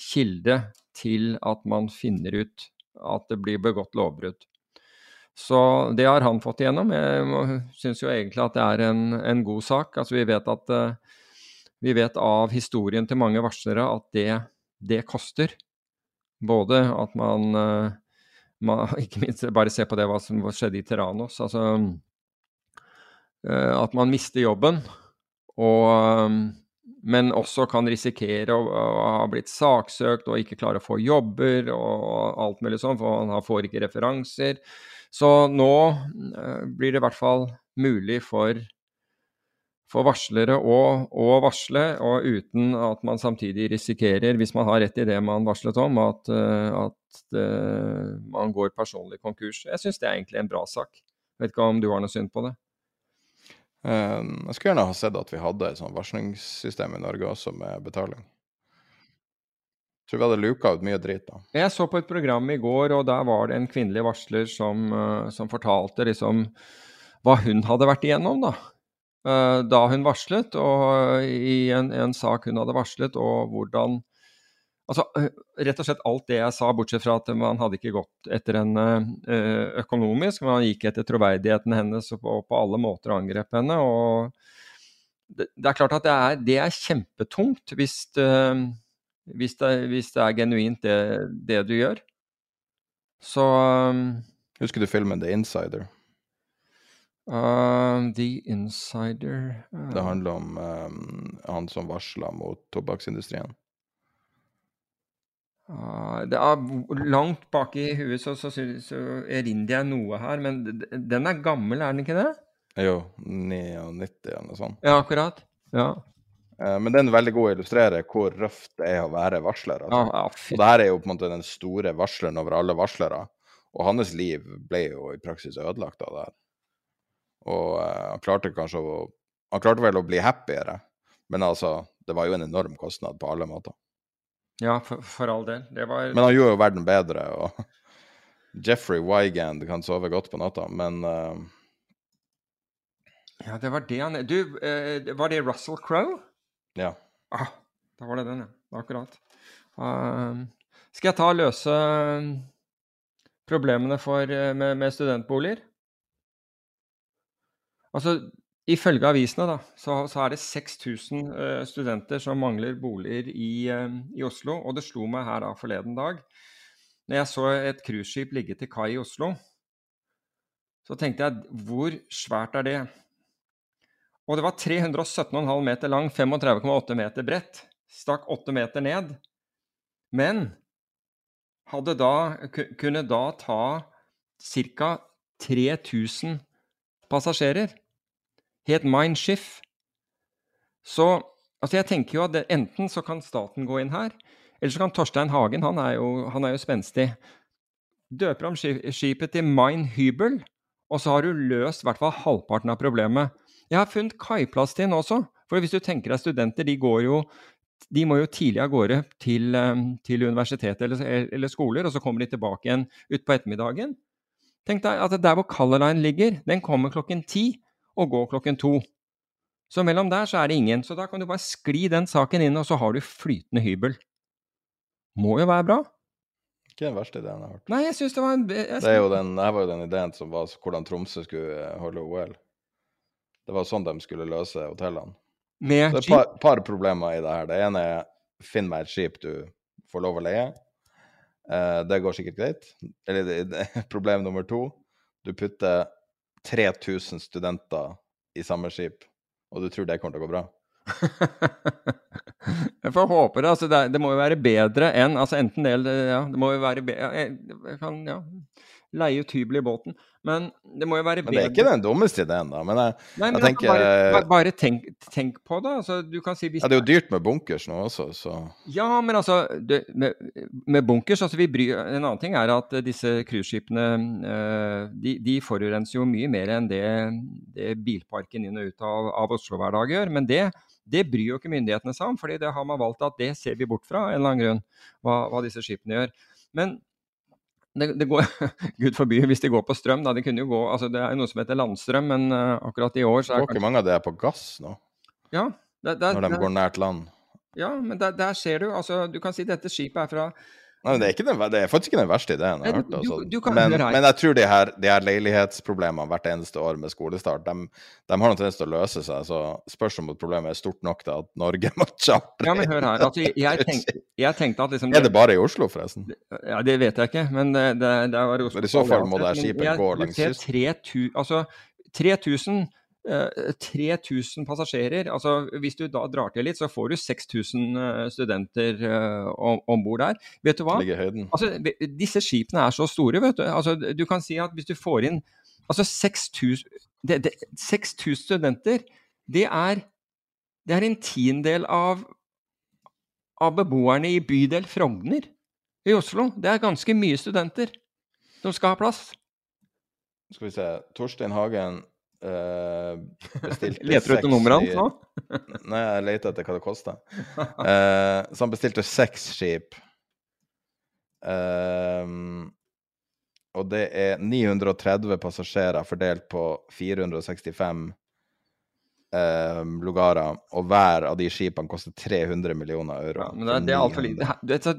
kilde til at man finner ut at det blir begått lovbrudd. Så det har han fått igjennom. Jeg syns jo egentlig at det er en, en god sak. Altså vi vet at eh, vi vet av historien til mange varslere at det, det koster. Både at man, eh, man, Ikke minst bare se på det hva som skjedde i Terranos. Altså eh, at man mister jobben. Og men også kan risikere å, ha blitt saksøkt og ikke klare å få jobber og alt mulig sånn, for man får ikke referanser. Så nå uh, blir det i hvert fall mulig for, for varslere å, å, varsle, og uten at man samtidig risikerer, hvis man har rett i det man varslet om, at, uh, at uh, man går personlig konkurs. Jeg syns det er egentlig en bra sak. Vet ikke om du har noe synd på det? Um, jeg skulle gjerne ha sett at vi hadde et sånt varslingssystem i Norge også, med betaling. Tror vi hadde luka ut mye drit da. Jeg så på et program i går, og der var det en kvinnelig varsler som, uh, som fortalte liksom hva hun hadde vært igjennom da. Uh, da hun varslet, og i en, en, sak hun hadde varslet, og hvordan Altså, rett og slett alt det jeg sa, bortsett fra at man hadde ikke gått etter henne økonomisk, men man gikk etter troverdigheten hennes og på, på alle måter angrep henne. og det, det, er klart at det er, det er kjempetungt hvis, hvis, det, hvis, det, er genuint det, det du gjør. Så Husker du filmen The Insider? Uh, The Insider uh... Det handler om um, han som varsla mot tobakksindustrien. Uh, det er langt bak i huet så, så, så erindrer jeg noe her, men den er gammel, er den ikke det? Jo, 99 eller noe sånt. Ja, akkurat. Ja. Uh, men den er veldig god å illustrere hvor røft det er å være varsler. Altså. Og det her er jo på en måte den store varsleren over alle varslere. Og hans liv ble jo i praksis ødelagt av det her. Og uh, han klarte kanskje å Han klarte vel å bli happiere, men altså, det var jo en enorm kostnad på alle måter. Ja, for, for, all del. Det var Men han gjorde jo verden bedre, og Jeffrey Wygand kan sove godt på natta, men uh... Ja, det var det han Du, uh, var det Russell Crowe? Ja. Ah, da var det den, ja. Akkurat. Uh, skal jeg ta og løse problemene for, med, med studentboliger? Altså, Ifølge avisene da, så, så, er det 6000 uh, eh, studenter som mangler boliger i, uh, i, Oslo. Og det slo meg her da forleden dag, når jeg så et cruiseskip ligge til kai i Oslo, så tenkte jeg hvor svært er det? Og det var 317,5 meter lang, 35,8 meter bredt. Stakk 8 meter ned. Men hadde da, kunne da ta ca. 3000 passasjerer het Mindshift. Så altså jeg tenker jo at det, enten så kan staten gå inn her, eller så kan Torstein Hagen, han er jo, han er jo spenstig, døper om skipet til Mine Hybel, og så har du løst i hvert fall halvparten av problemet. Jeg har funnet kaiplass til den også, for hvis du tenker deg studenter, de går jo de må jo tidlig av gårde til, eh, til universitetet eller, eller, skoler, og så kommer de tilbake igjen utpå ettermiddagen. Tenk deg at der hvor Color Line ligger, den kommer klokken ti og går klokken to. Så mellom der så er det ingen. Så da kan du bare skli den saken inn, og så har du flytende hybel. Må jo være bra. Ikke den verste ideen jeg har hørt. Nei, jeg synes det var en... Jeg, det jo den, jeg var jo den ideen som var hvordan Tromsø skulle eh, holde OL. Det var sånn de skulle løse hotellene. Med det er et par, par, problemer i det her. Det ene er finn meg et skip du får lov å leie. Eh, det går sikkert greit. Eller det, det, problem nummer to, du putter 3000 studenter i samme skip, og du tror det kommer til å gå bra? jeg får håpe det. Altså, det, det, må jo være bedre enn altså Enten det eller ja, det må jo være bedre jeg, jeg kan ja, leie ut hybel i båten. Men det må jo være bedre Men det er ikke den dummeste ideen, da. Men jeg, Nei, men jeg tenker bare, bare, bare tenk, tenk, på det. Altså, du kan si hvis ja, Det er jo dyrt med bunkers nå også, så Ja, men altså det, med, med, bunkers altså vi bryr, En annen ting er at disse cruiseskipene uh, de, de, forurenser jo mye mer enn det, det bilparken inn og ut av, av Oslo hver dag gjør. Men det, det bryr jo ikke myndighetene seg om, fordi det har man valgt at det ser vi bort fra en eller annen grunn, hva, hva disse skipene gjør. Men det, det, går, Gud forby hvis de går på strøm. Da. Det kunne jo gå, altså det er jo noe som heter landstrøm, men uh, akkurat i år så er Går ikke mange av det på gass nå? Ja. Det, det, Når de går nært land? Ja, men der, der ser du. altså Du kan si dette skipet er fra Nei, det, er den, det, er faktisk ikke den verste ideen jeg har hørt. Altså. Du, du men, men, jeg tror de her, de her, leilighetsproblemene hvert eneste år med skolestart, de, de har noen tendens til å løse seg. Så spørs om problemet er stort nok til at Norge må chartre. Ja, men hør her. Altså, jeg, tenkte, jeg, tenkte, at liksom, Er det bare i Oslo, forresten? Ja, Det vet jeg ikke, men det, det, det i Oslo. Men I så fall må det skipet gå langs kysten. Altså, 3000 eh, 3000 passasjerer. Altså, hvis du da drar til litt, så får du 6000 eh, studenter eh, om bord der. Vet du hva? Altså, disse skipene er så store, vet du. Altså, du kan si at hvis du får inn altså 6000 det, det, 6000 studenter, det er, det er en tiendedel av, av beboerne i bydel Frogner i Oslo. Det er ganske mye studenter som skal ha plass. Skal vi se. Torstein Hagen eh, bestilte Leter du etter nummeret hans nå? Nei, jeg leter etter hva det koster. Uh, så han bestilte seks skip. Uh, og det er 930 passasjerer fordelt på 465 ehm, lugarer. Og hver av de skipene koster 300 millioner euro. Ja, men det, er- det er altfor lite. Du vet, så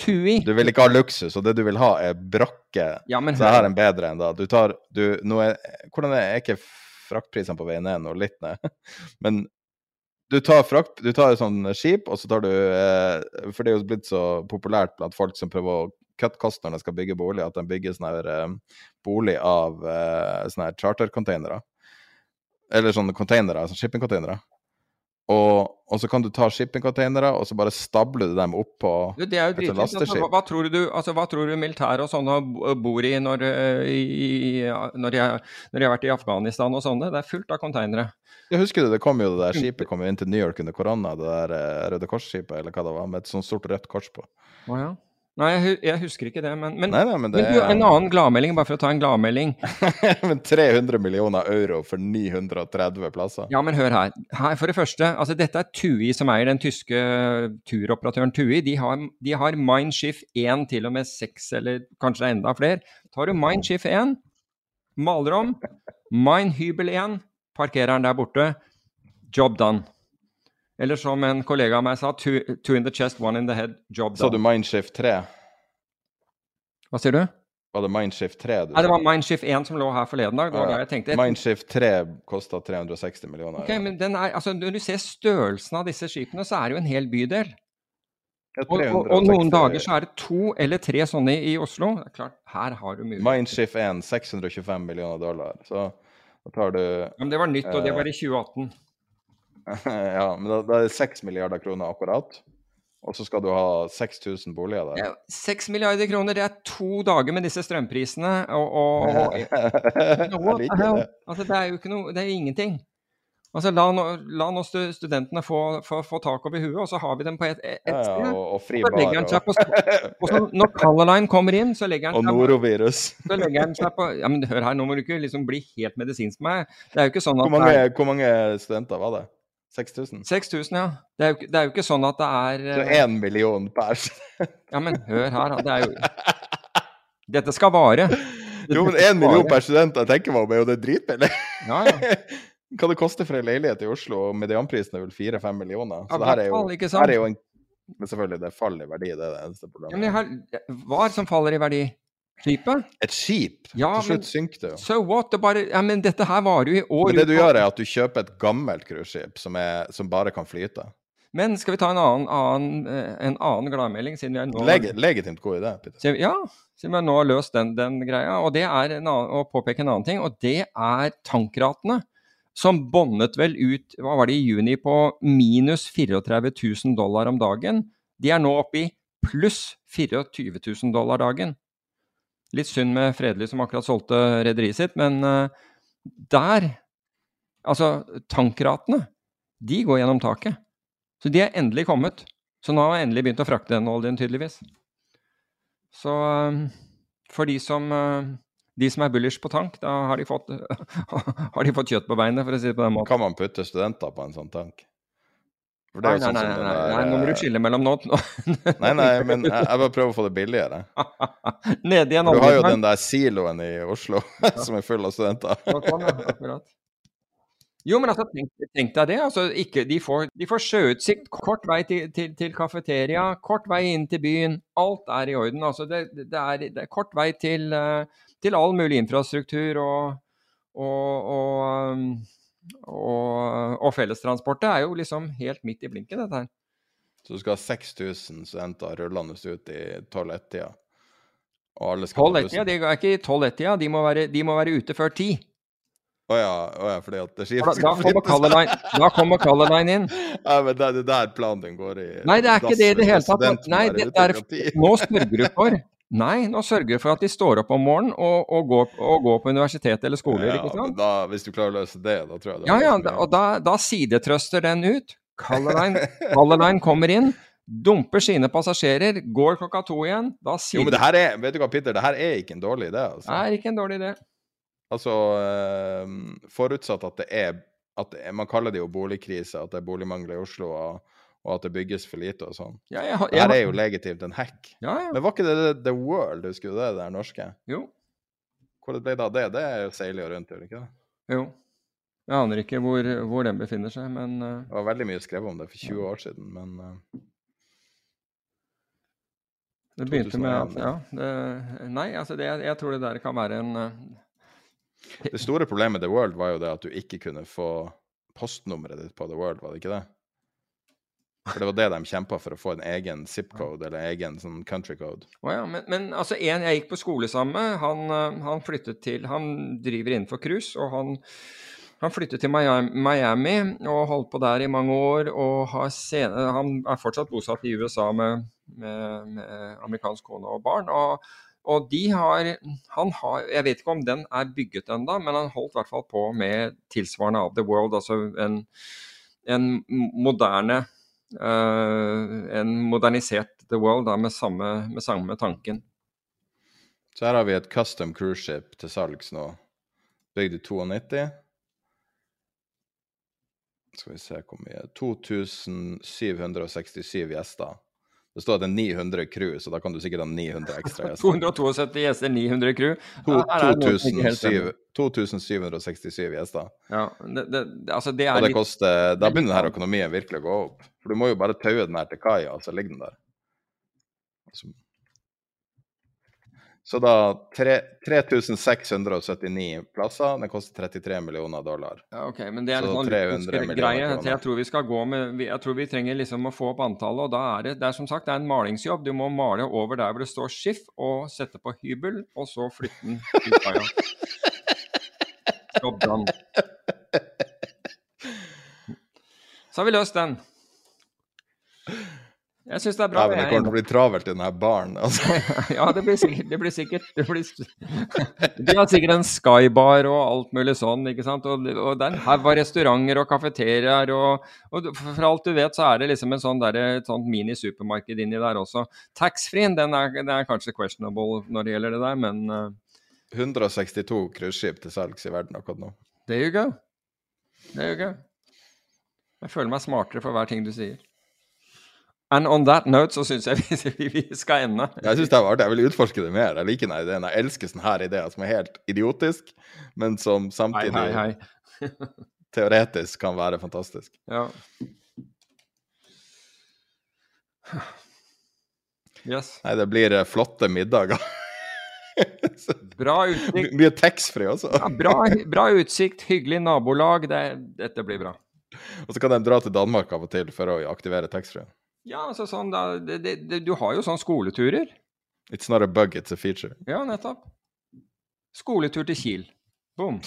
Tui Du vil ikke ha luksus, og det du vil ha, er brakke. Ja, men Så her er en bedre enn da. Du tar du, nå er, Hvordan er, er ikke fraktprisene på vei ned nå? Litt ned. Men du tar frakt, du tar et sånt skip, og så tar du eh, For det er jo blitt så populært blant folk som prøver å kutte kost når de skal bygge bolig, at de bygger sånn her eh, bolig av eh, sånne her chartercontainere. Eller sånne containere, sånn shippingcontainere. Og, og så kan du ta shippingcontainere, og så bare stabler du dem opp på Du, Det er jo Et. Altså, lasteskip. hva, hva tror du altså, hva tror du militæret og sånne bor i når, eh, i, når, er, når de har vært i Afghanistan og sånne? Det er fullt av containere. Jeg husker det, det kom jo det der skipet kom jo inn til New York under korona, det der eh, Røde Kors-skipet, eller hva det var, med et sånt stort rødt kors på. Oh, ja. Nei, jeg, husker ikke det, men, men, Nei, nei, men det men du, en annen gladmelding, bare for å ta en gladmelding. men 300 millioner euro for 930 plasser. Ja, men hør her. her. For det første, altså dette er TUI som eier den tyske turoperatøren TUI. De har, de har Mindshift 1 til og med 6, eller kanskje det er enda flere. Tar du Mindshift 1, maler om, Mindhybel 1, parkerer den der borte. Job done. Eller som en kollega av meg sa, two, two in the chest, one in the head, job done. Sa du. Mindshift 3? Hva sier du? Var det Mindshift 3 du Nei, det var Mindshift 1 som lå her forleden dag. Det var Ja, jeg tenkte. Mindshift 3 kosta 360 millioner. Ok, men den er, altså, Når du ser størrelsen av disse skipene, så er det jo en hel bydel. Og, og, og noen dager så er det to eller tre sånne i Oslo. Det er klart, her har du mulighet. Mindshift 1 625 millioner dollar. Så da tar du Ja, Men det var nytt, og det var i 2018. Ja, men da, da er det 6 milliarder kroner akkurat. Og så skal du ha 6000 boliger der. Ja, 6 milliarder kroner, det er to dager med disse strømprisene. Og, og, og det. Altså, det er jo ikke noe Det er ingenting. Altså, La nå, la nå stu- studentene få, få, få tak over huet, og så har vi dem på et, et Ja, ja, sted. og, og fri Så legger han seg Og, på og så Når Color Line kommer inn, så legger han og seg på norovirus. så legger han seg på Ja, men hør her, nå må du ikke liksom bli helt medisinsk med meg. Det er jo ikke sånn at Hvor mange, hvor mange studenter var det? 6000? 6000, ja. Det er, jo, det er jo ikke sånn at det er Så eh, én million per. Ja, men hør her. Det er jo Dette skal vare. Jo, men én million per student, jeg tenker meg om, er jo det dritbillig. Ja, ja. Hva det koster for en leilighet i Oslo, og medianprisen er vel fire-fem millioner. Ja, Så det her er jo, her er jo en Men selvfølgelig, det faller i verdi, det er det eneste Ja, men problemet. har, hva er det som faller i verdi? Skipet? Et skip! Ja, Til slutt synker det jo. So what? Det bare Ja, men dette her varer jo i år. Men det du ut gjør, er at du kjøper et gammelt cruiseskip som, som bare kan flyte. Men skal vi ta en annen, annen, eh, en annen gladmelding, siden vi er nå Leg legitimt god idé, Peter. Ja, siden vi har nå løst den, den greia. Og det er en annen, å påpeke en annen ting, og det er tankratene. Som bondet vel ut hva var det i juni på minus 34 000 dollar om dagen. De er nå oppe i pluss 24 000 dollar dagen. Litt synd med Fredelig som akkurat solgte rederiet sitt, men eh, der Altså, tankratene, de går gjennom taket. Så de er endelig kommet. Så nå har jeg endelig begynt å frakte den oljen, tydeligvis. Så eh, for de som, eh, de som er bullish på tank, da har de fått, har de fått kjøtt på beinet, for å si det på den måten. Kan man putte studenter på en sånn tank? Nei, nei, sånn nei, nei, nei, nå må du skille mellom nå. eh, Nei, nei, men jeg, jeg bare prøver å få det billigere. Ned igjen, Du har jo den der siloen i Oslo som er full av studenter. Sånn. Jo, men altså, tenk, tenk deg det. Altså, ikke, de, får, de får sjøutsikt, kort vei til, til, til kafeteria, kort vei inn til byen. Alt er i orden. Altså, det, det, er, det er kort vei til, eh, til all mulig infrastruktur og, og, og, um, og, og fellestransportet er jo liksom helt midt i blinken, dette her. Så du skal ha 6000 studenter rullende ut i 12-1-tida. Og alle skal ta 12-1-tida, bussen. de er ikke i 12-1-tida, de, de må være ute før 10. Å ja, oh ja, fordi at det Da, da, Line, da kommer Color Line inn. Ja, men det er det der planen din går i Nei, det er ikke det i det hele tatt. Nei, det ute er, nå sørger du for Nei, nå sørger du for at de står opp om morgenen og, og, går, og går på universitet eller skoler, Ja, ikke sant? da, hvis du klarer å løse det, da tror jeg det Ja, ja, da, og da, da sidetrøster den ut. Color Line, kommer inn, dumper sine passasjerer, går klokka to igjen. Da Jo, men det her er, vet du hva, Peter, det her er ikke en dårlig idé. Altså, Det er ikke en dårlig idé. altså eh, forutsatt at det er at det Man kaller det jo boligkrise, at det er boligmangel i Oslo, og, og at det bygges for lite og sånn. Ja, jeg, har- Det jeg, har- er jo legitimt en hack. ja, ja. Men var ikke det The World, husker du det, det der norske? Jo. Hvor det ble da det? Det er jo seiler jo rundt, gjør det ikke det? Jo. Jeg aner ikke hvor, hvor den befinner seg, men uh... Det var veldig mye skrevet om det for 20 år siden, men uh... det begynte med at Ja. Det, nei, altså det, jeg tror det der kan være en uh... Det store problemet med The World var jo det at du ikke kunne få postnummeret ditt på The World, var det ikke det? For det var det de kjempa for, å få en egen zip-code eller egen sånn country code. Oh, ja, men, men altså en jeg gikk på skole sammen med, han, eh, han flyttet til Han driver innenfor cruise, og han, han flyttet til Miami, og holdt på der i mange år. og senere, Han er fortsatt bosatt i USA med, med, med amerikansk kone og barn. og og de har, han har Jeg vet ikke om den er bygget ennå, men han holdt i hvert fall på med tilsvarende av The World, altså en, en moderne En modernisert The World da, med, samme, med samme tanken. Så her har vi et custom cruise ship til salgs nå, bygd i 92. Skal vi se hvor mye 2767 gjester. Det står at det er 900 crew, så da kan du sikkert ha 900 ekstra gjester. 272 gjester, 900 crew. To- Ja, her er det noe som ikke helt 2700 stemmer. 2767 gjester. Ja, det, det, altså det Og er det litt koster, da begynner denne økonomien virkelig å gå opp. For du må jo bare taue den her til kaia, og så ligger den der. Så, så da 3679 plasser. Den koster 33 millioner dollar. ja, Ok, men det er litt sånn 300 luksusgreie. Jeg tror vi skal gå med Jeg tror vi trenger liksom å få opp antallet, og da er det Det er som sagt det er en malingsjobb. Du må male over der hvor det står skiff, og sette på hybel, og så flytte den ut av Job done. Så har vi løst den. Jeg syns det er bra. Nei, men det er kommer til å bli travelt i denne baren. Altså. Ja, det blir sikkert Det blir sikkert det blir, De har sikkert en skybar og alt mulig sånn, ikke sant. Og, og det er en haug av restauranter og kafeteriaer og, og For alt du vet, så er det liksom en sånn der, et sånt mini-supermarked inni der også. Taxfree-en, den, den er kanskje questionable når det gjelder det der, men uh, 162 cruiseskip til salgs i verden akkurat nå. there you go. There you go. Jeg føler meg smartere for hver ting du sier. And on that note så syns jeg vi, vi skal ende. Jeg synes det var artig. Jeg vil utforske det mer. Jeg liker denne ideen. Jeg elsker sånne her ideer som er helt idiotisk, men som samtidig hei, hei. teoretisk kan være fantastisk. Ja. Yes. Nei, det blir eh, flotte middager. Bra utsikt. Mye taxfree også. Ja, bra, bra utsikt, hyggelig nabolag. Det, dette blir bra. Og så kan de dra til Danmark av og til for å aktivere taxfree. Ja, altså sånn da, det, det, det, Du har jo sånn skoleturer. It's not a bug, it's a feature. Ja, nettopp. Skoletur til Kiel.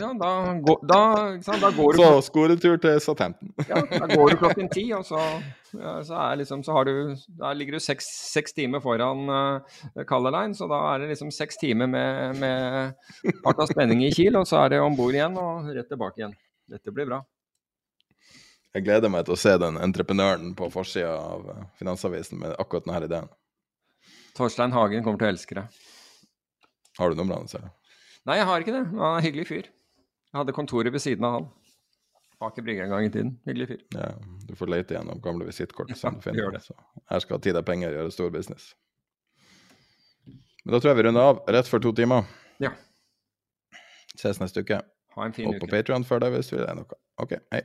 Sant? Da, da, da går du Så skoletur til Southampton. Ja, da går du klokken ti, og så, ja, så, liksom, så har du, ligger du seks, seks timer foran uh, Color Line, så da er det liksom seks timer med, med fart av spenning i Kiel, og så er det om bord igjen og rett tilbake igjen. Dette blir bra. Jeg gleder meg til å se den entreprenøren på forsida av eh, Finansavisen med akkurat denne ideen. Torstein Hagen kommer til å elske det. Har du nummeret hans? eller? Nei, jeg har ikke det. Han er en hyggelig fyr. Jeg hadde kontoret ved siden av han. Aker Brygge en gang i tiden. Hyggelig fyr. Ja, du får lete gjennom gamle visittkort. Ja, gjør det. Så her skal tid og penger gjøre stor business. Men da tror jeg vi runder av rett før to timer. Ja. Ses neste uke. Ha en fin Hold uke. Hold på Patrion før det hvis du vil det noe. OK, hei.